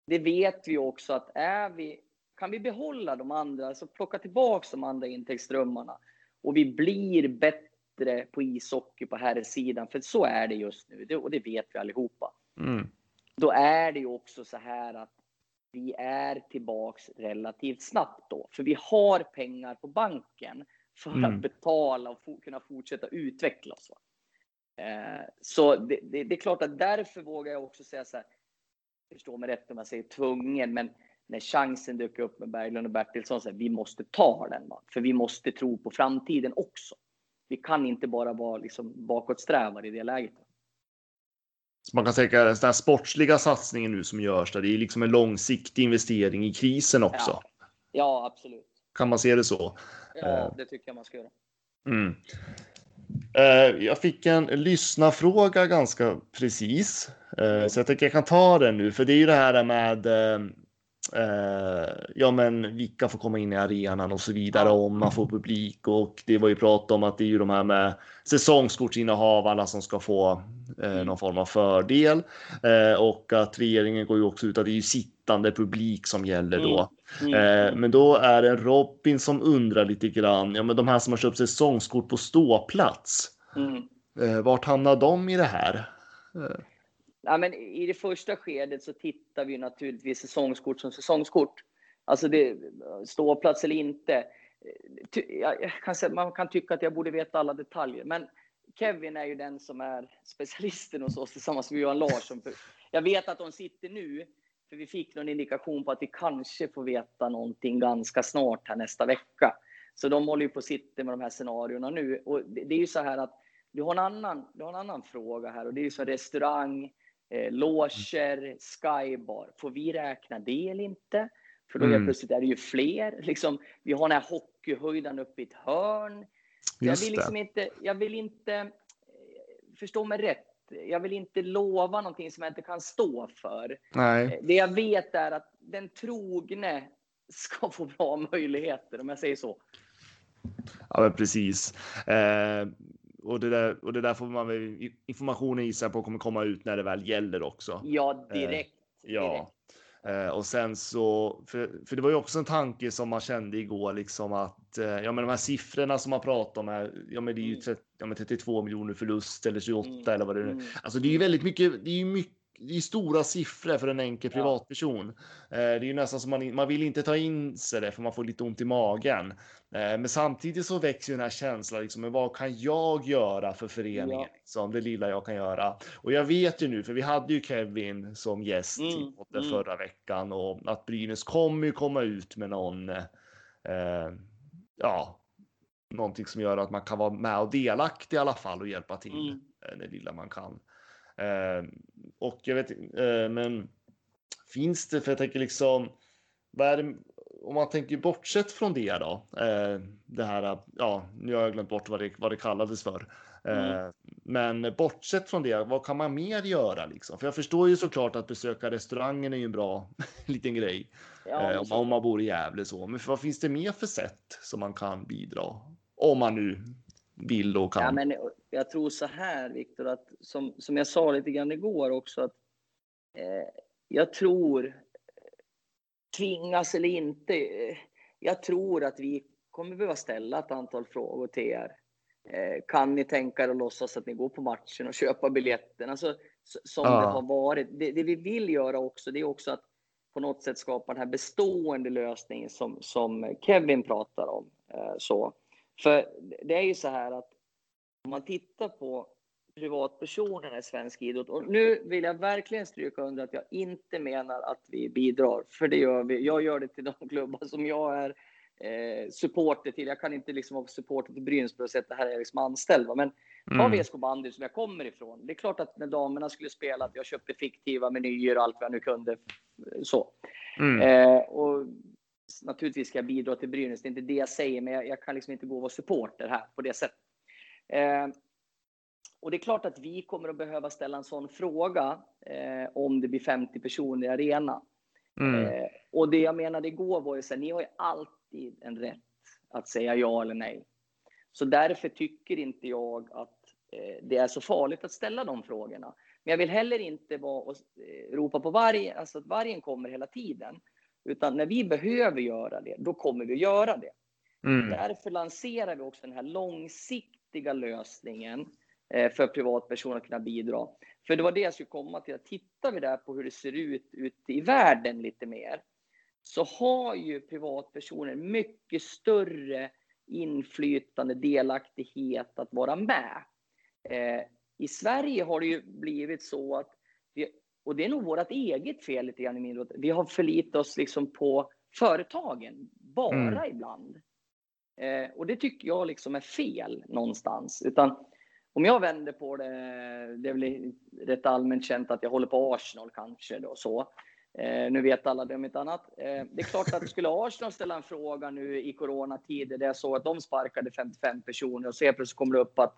Det vet vi också att är vi, kan vi behålla de andra, alltså plocka tillbaks de andra intäktsströmmarna och vi blir bättre bättre på ishockey på här sidan, för så är det just nu det, och det vet vi allihopa. Mm. Då är det ju också så här att vi är tillbaks relativt snabbt då, för vi har pengar på banken för Mm. att betala och få, kunna fortsätta utveckla oss. va. Eh, så det, det, det är klart att därför vågar jag också säga så här. Förstå mig rätt om jag säger tvungen, men när chansen dök upp med Berglund och Bertilsson, så här, vi måste ta den. Va? För vi måste tro på framtiden också. Vi kan inte bara vara liksom bakåtsträvare i det läget. Så man kan säga att den här sportsliga satsningen nu som görs där, det är liksom en långsiktig investering i krisen också. Ja. Ja, absolut. Kan man se det så? Ja, Eh. det tycker jag man ska göra. Mm. Eh, Jag fick en lyssnarfråga ganska precis, Eh, så jag tänker jag kan ta den nu, för det är ju det här med eh, eh, ja, men vilka får komma in i arenan och så vidare om man får publik och det var ju prat om att det är ju de här med säsongskortsinnehavarna som ska få eh, någon form av fördel eh, och att regeringen går ju också ut att det är ju sittande publik som gäller då. Mm. Eh, men då är det Robin som undrar lite grann, ja men de här som har köpt säsongskort på ståplats, Mm. eh, vart hamnar de i det här? Ja, men I det första skedet så tittar vi naturligtvis säsongskort som säsongskort. Alltså det, ståplats eller inte. Jag kan säga, man kan tycka att jag borde veta alla detaljer, men Kevin är ju den som är specialisten hos oss tillsammans med Johan Larsson. Jag vet att de sitter nu, för vi fick någon indikation på att vi kanske får veta någonting ganska snart här nästa vecka. Så de håller ju på att sitta med de här scenarierna nu. Och det, det är ju så här att du har en annan, du har en annan fråga här och det är ju så restaurang, eh, loger, skybar. Får vi räkna det eller inte? För då helt Mm. plötsligt är det ju fler. Liksom, vi har den här hockeyhöjden uppe i ett hörn. Jag vill liksom inte, jag vill inte, eh, förstå mig rätt, jag vill inte lova någonting som jag inte kan stå för. Nej, Eh, Det jag vet är att den trogne ska få bra möjligheter, om jag säger så. ja men precis. Eh, och, det där, och det där får man väl, informationen gissar på kommer komma ut när det väl gäller också. Ja, direkt. Ja. Eh, och sen så, för, för det var ju också en tanke som man kände igår, liksom att eh, ja, men de här siffrorna som man pratar om här, ja, men det är ju Mm. 30, ja, men 32 miljoner förlust eller 28 Mm. eller vad det nu är. Mm. Alltså det är ju väldigt mycket, det är ju mycket, det är stora siffror för en enkel Ja. privatperson. Eh, det är ju nästan som man, man vill inte ta in sig det för man får lite ont i magen. Eh, men samtidigt så växer ju den här känslan, liksom, men vad kan jag göra för föreningen? Ja. Liksom, det lilla jag kan göra. Och jag vet ju nu, för vi hade ju Kevin som gäst i Mm, podden mm. förra veckan och att Brynäs kommer ju komma ut med någon, eh, ja, någonting som gör att man kan vara med och delaktig i alla fall och hjälpa till Mm. eh, det lilla man kan. Eh, och jag vet eh, men finns det, för jag tänker liksom, vad är det, om man tänker bortsett från det då, eh, det här, ja, nu har jag glömt bort vad det, vad det kallades för. Eh, Mm. Men bortsett från det, vad kan man mer göra liksom? För jag förstår ju såklart att besöka restaurangen är ju en bra liten grej. Ja, om, om man bor i Gävle så. Men vad finns det mer för sätt som man kan bidra? Om man nu vill och kan. Ja, men jag tror så här, Viktor, att som, som jag sa lite grann igår också, att eh, jag tror, tvingas eller inte, eh, jag tror att vi kommer behöva ställa ett antal frågor till er. Eh, kan ni tänka er att låtsas att ni går på matchen och köpa biljetten? Alltså, som Ja. det har varit. Det, det vi vill göra också, det är också att på något sätt skapa den här bestående lösningen som, som Kevin pratar om. Eh, så. För det är ju så här att om man tittar på privatpersonerna i svensk idrott, och nu vill jag verkligen stryka under att jag inte menar att vi bidrar, för det gör vi. Jag gör det till de klubbar som jag är eh, supporter till. Jag kan inte liksom vara supporter till Brynäs för att sätta här är jag liksom anställd. va. Men ta Mm. VSK bandy som jag kommer ifrån. Det är klart att när damerna skulle spela att jag köpte fiktiva menyer och allt vad jag nu kunde. Så. Mm. Eh, och naturligtvis ska jag bidra till Brynäs, det är inte det jag säger, men jag, jag kan liksom inte gå och vara supporter här på det sättet. Eh, och det är klart att vi kommer att behöva ställa en sån fråga eh, om det blir 50 personer i arenan. Mm. Eh, och det jag menade igår var ju så här, ni har ju alltid en rätt att säga ja eller nej. Så därför tycker inte jag att eh, det är så farligt att ställa de frågorna. Men jag vill heller inte vara och eh, ropa på vargen, alltså att vargen kommer hela tiden. Utan när vi behöver göra det, då kommer vi att göra det. Mm. Därför lanserar vi också den här långsiktiga lösningen eh, för privatpersoner att kunna bidra. För det var det jag skulle komma till. Tittar vi där på hur det ser ut ute i världen lite mer så har ju privatpersoner mycket större inflytande, delaktighet att vara med. Eh, I Sverige har det ju blivit så att, vi, och det är nog vårt eget fel lite grann i min råd, vi har förlitat oss liksom på företagen, bara mm. ibland. Eh, och det tycker jag liksom är fel någonstans. Utan om jag vänder på det, det är väl rätt allmänt känt att jag håller på Arsenal kanske då så. Eh, nu vet alla det om inte annat. Eh, det är klart att skulle Arsenal ställa en fråga nu i coronatider, det är så att de sparkade 55 personer och så plötsligt kommer det upp att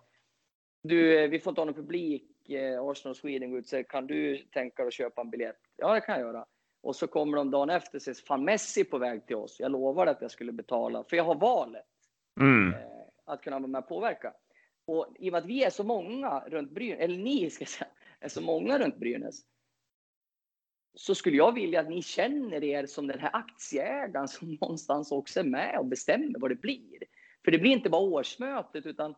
du, eh, vi får inte ha någon publik, eh, Arsenal Sweden går ut så kan du tänka dig att köpa en biljett? Ja, det kan jag göra. Och så kommer de dagen efter och säger fan Messi på väg till oss. Jag lovade att jag skulle betala, för jag har valet mm. eh, att kunna vara med och påverka. Och i och med att vi är så många runt Brynäs, eller ni ska säga, är så många runt Brynäs, så skulle jag vilja att ni känner er som den här aktieägaren som någonstans också är med och bestämmer vad det blir. För det blir inte bara årsmötet utan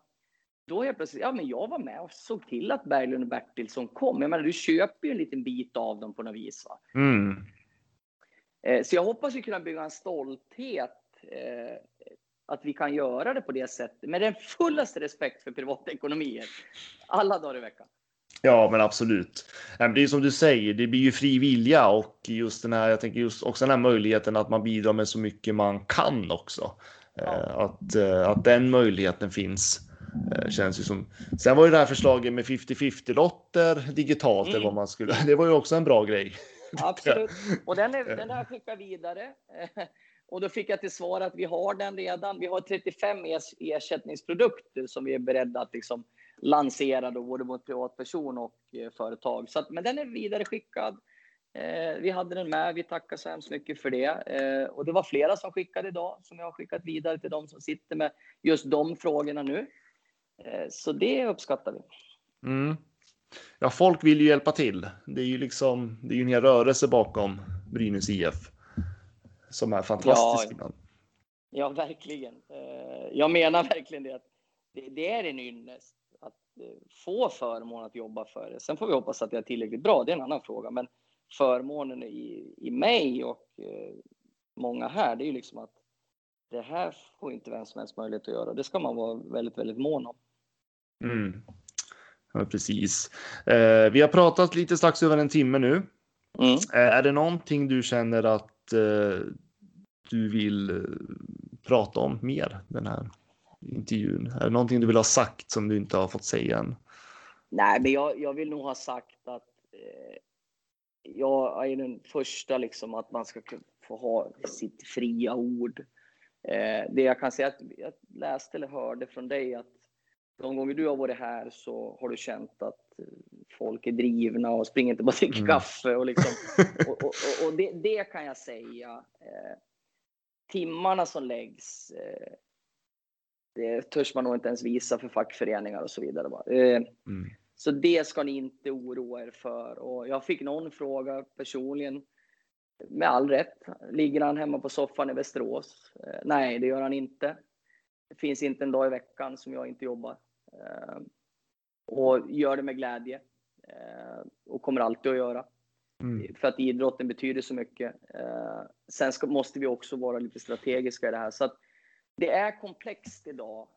då jag plötsligt, ja men jag var med och såg till att Berglund och Bertilsson kom. Jag menar, du köper ju en liten bit av dem på något vis. Va? Mm. Eh, så jag hoppas vi kunna bygga en stolthet eh, att vi kan göra det på det sättet med den fullaste respekt för privatekonomier alla dagar i veckan. Ja, men absolut. Det är som du säger, det blir ju fri vilja och just den här, jag tänker just också den här möjligheten att man bidrar med så mycket man kan också. Ja. Eh, att, eh, att den möjligheten finns. Känns ju som. Sen var ju det här förslaget med 50-50 lotter digitalt, mm. vad man skulle. Det var ju också en bra grej. Absolut, och den, är, den har jag skickat vidare. Och då fick jag till svar att vi har den redan. Vi har 35 ersättningsprodukter som vi är beredda att liksom lansera då, både mot privatperson och eh, företag. Så att, men den är vidare skickad. Eh, vi hade den med. Vi tackar så hemskt mycket för det. Eh, och det var flera som skickade idag som jag har skickat vidare till de som sitter med just de frågorna nu. Eh, så det uppskattar vi. Mm. Ja, folk vill ju hjälpa till. Det är ju liksom, det är ju en hel rörelse bakom Brynäs IF som är fantastisk. Ja, ja verkligen. Eh, jag menar verkligen det. Det är en ynnest att eh, få förmån att jobba för det. Sen får vi hoppas att det är tillräckligt bra, det är en annan fråga. Men förmånen i, i mig och eh, många här, det är ju liksom att det här får inte vem som helst möjlighet att göra. Det ska man vara väldigt, väldigt mån om. Mm. Ja, precis. Eh, vi har pratat lite strax över en timme nu. Mm. Eh, är det någonting du känner att eh, du vill eh, prata om mer den här intervjun? Är det någonting du vill ha sagt som du inte har fått säga än? Nej, men jag, jag vill nog ha sagt att eh, jag är den första liksom att man ska få ha sitt fria ord. Eh, det jag kan säga att jag läste eller hörde från dig att de gånger du har varit här så har du känt att folk är drivna och springer inte bara dricker mm. kaffe. Och, liksom, och, och, och det, det, kan jag säga. Eh, timmarna som läggs, eh, det törs man nog inte ens visa för fackföreningar och så vidare. Eh, mm. Så det ska ni inte oroa er för. Och jag fick någon fråga personligen, med all rätt. Ligger han hemma på soffan i Västerås? Eh, nej, det gör han inte. Det finns inte en dag i veckan som jag inte jobbar. Eh, och gör det med glädje. Eh, och kommer alltid att göra. Mm. För att idrotten betyder så mycket. Eh, sen ska, måste vi också vara lite strategiska i det här. Så att det är komplext idag.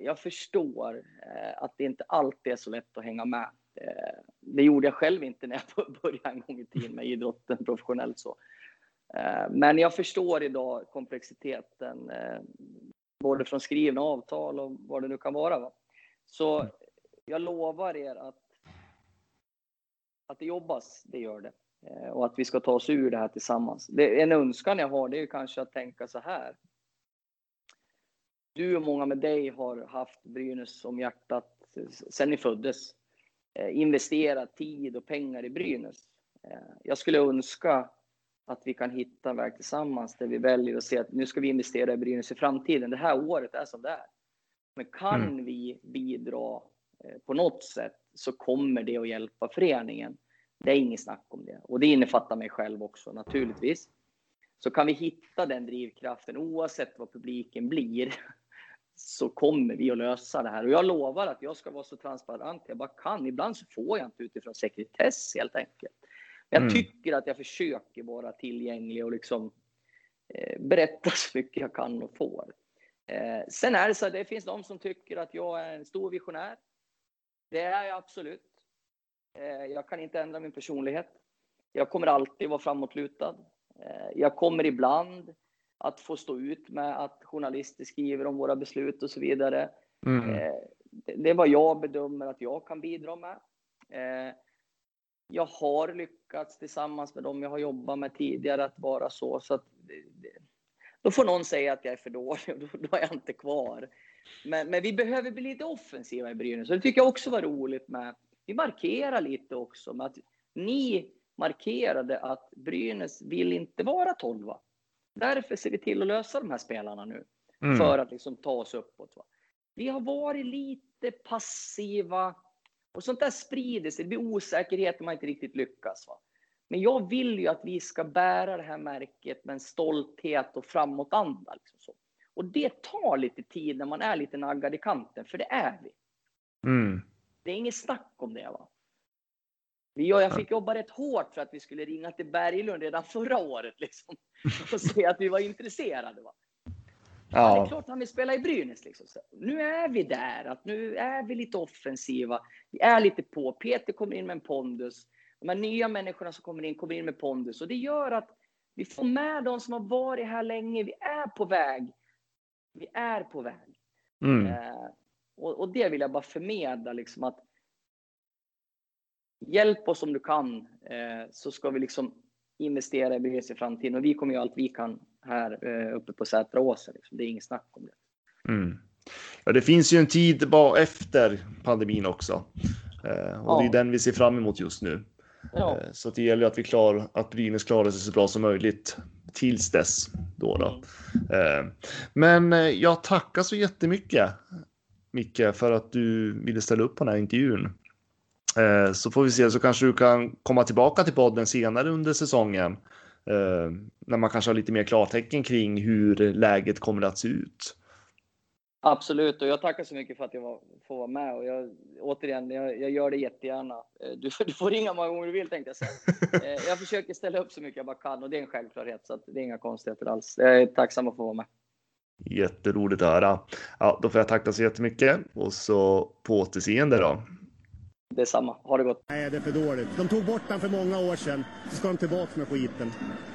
Jag förstår att det inte alltid är så lätt att hänga med. Det gjorde jag själv inte när jag började en gång i tiden med idrotten professionellt. Så. Men jag förstår idag komplexiteten, både från skrivna avtal och vad det nu kan vara. Va? Så mm. jag lovar er att att det jobbas, det gör det. Eh, och att vi ska ta oss ur det här tillsammans. Det, en önskan jag har, det är kanske att tänka så här. Du och många med dig har haft Brynäs som hjärtat sedan ni föddes. Eh, investerat tid och pengar i Brynäs. Eh, jag skulle önska att vi kan hitta en väg tillsammans där vi väljer att se att nu ska vi investera i Brynäs i framtiden. Det här året är som det är. Men kan mm. vi bidra på något sätt så kommer det att hjälpa föreningen. Det är inget snack om det. Och det innefattar mig själv också naturligtvis. Så kan vi hitta den drivkraften oavsett vad publiken blir så kommer vi att lösa det här. Och jag lovar att jag ska vara så transparent jag bara kan. Ibland så får jag inte utifrån sekretess helt enkelt. Men jag Mm. tycker att jag försöker vara tillgänglig och liksom eh, berätta så mycket jag kan och får. Eh, sen är det så att det finns de som tycker att jag är en stor visionär. Det är jag absolut. Eh, jag kan inte ändra min personlighet. Jag kommer alltid vara framåtlutad. Eh, jag kommer ibland att få stå ut med att journalister skriver om våra beslut och så vidare. Mm. Eh, det är vad jag bedömer att jag kan bidra med. Eh, jag har lyckats tillsammans med dem jag har jobbat med tidigare att vara så. så att då får någon säga att jag är för dålig och då, då är jag inte kvar. Men, men vi behöver bli lite offensiva i Brynäs. Och det tycker jag också var roligt med. Vi markerar lite också med att ni markerade att Brynäs vill inte vara tolva. Därför ser vi till att lösa de här spelarna nu Mm. för att liksom ta oss uppåt. Va? Vi har varit lite passiva och sånt där sprider sig. Det blir osäkerhet när man inte riktigt lyckas. Va? Men jag vill ju att vi ska bära det här märket med en stolthet och framåtanda. Liksom så. Och det tar lite tid när man är lite naggad i kanten, för det är vi. Mm. Det är inget snack om det. Va? Vi, jag fick jobba rätt hårt för att vi skulle ringa till Berglund redan förra året liksom, och säga att vi var intresserade. Va? Ja. Det är klart han vill spela i Brynäs. Liksom. Så nu är vi där, att nu är vi lite offensiva. Vi är lite på. Peter kommer in med en pondus. De här nya människorna som kommer in, kommer in med pondus. Och det gör att vi får med de som har varit här länge. Vi är på väg. Vi är på väg. Mm. Eh, och, och det vill jag bara förmedla, liksom att hjälp oss om du kan, eh, så ska vi liksom investera i Brynäs i framtiden. Och vi kommer göra allt vi kan här eh, uppe på Sätra Åsen. Liksom. Det är inget snack om det. Mm. Ja, det finns ju en tid bara efter pandemin också. Eh, och det är Ja. den vi ser fram emot just nu. Ja, Eh, så det gäller att vi klarar att Brynäs klarar sig så bra som möjligt tills dess. Då då. Eh, men eh, jag tackar så jättemycket Micke för att du ville ställa upp på den här intervjun. Så får vi se så kanske du kan komma tillbaka till podden senare under säsongen. När man kanske har lite mer klartecken kring hur läget kommer att se ut. Absolut. Och jag tackar så mycket för att jag var, får vara med. Och jag, återigen, jag, jag gör det jättegärna. Eh, Du, du får ringa många gånger du vill, tänkte jag säga. Eh, Jag försöker ställa upp så mycket jag bara kan och det är en självklarhet. Så att det är inga konstigheter alls. Jag är tacksam att få vara med. Jätteroligt att höra. Ja, då får jag tacka så jättemycket och så på återseende då. Detsamma. Ha det gott. Nej, det är för dåligt. De tog bort den för många år sedan. Så ska de tillbaka med skiten.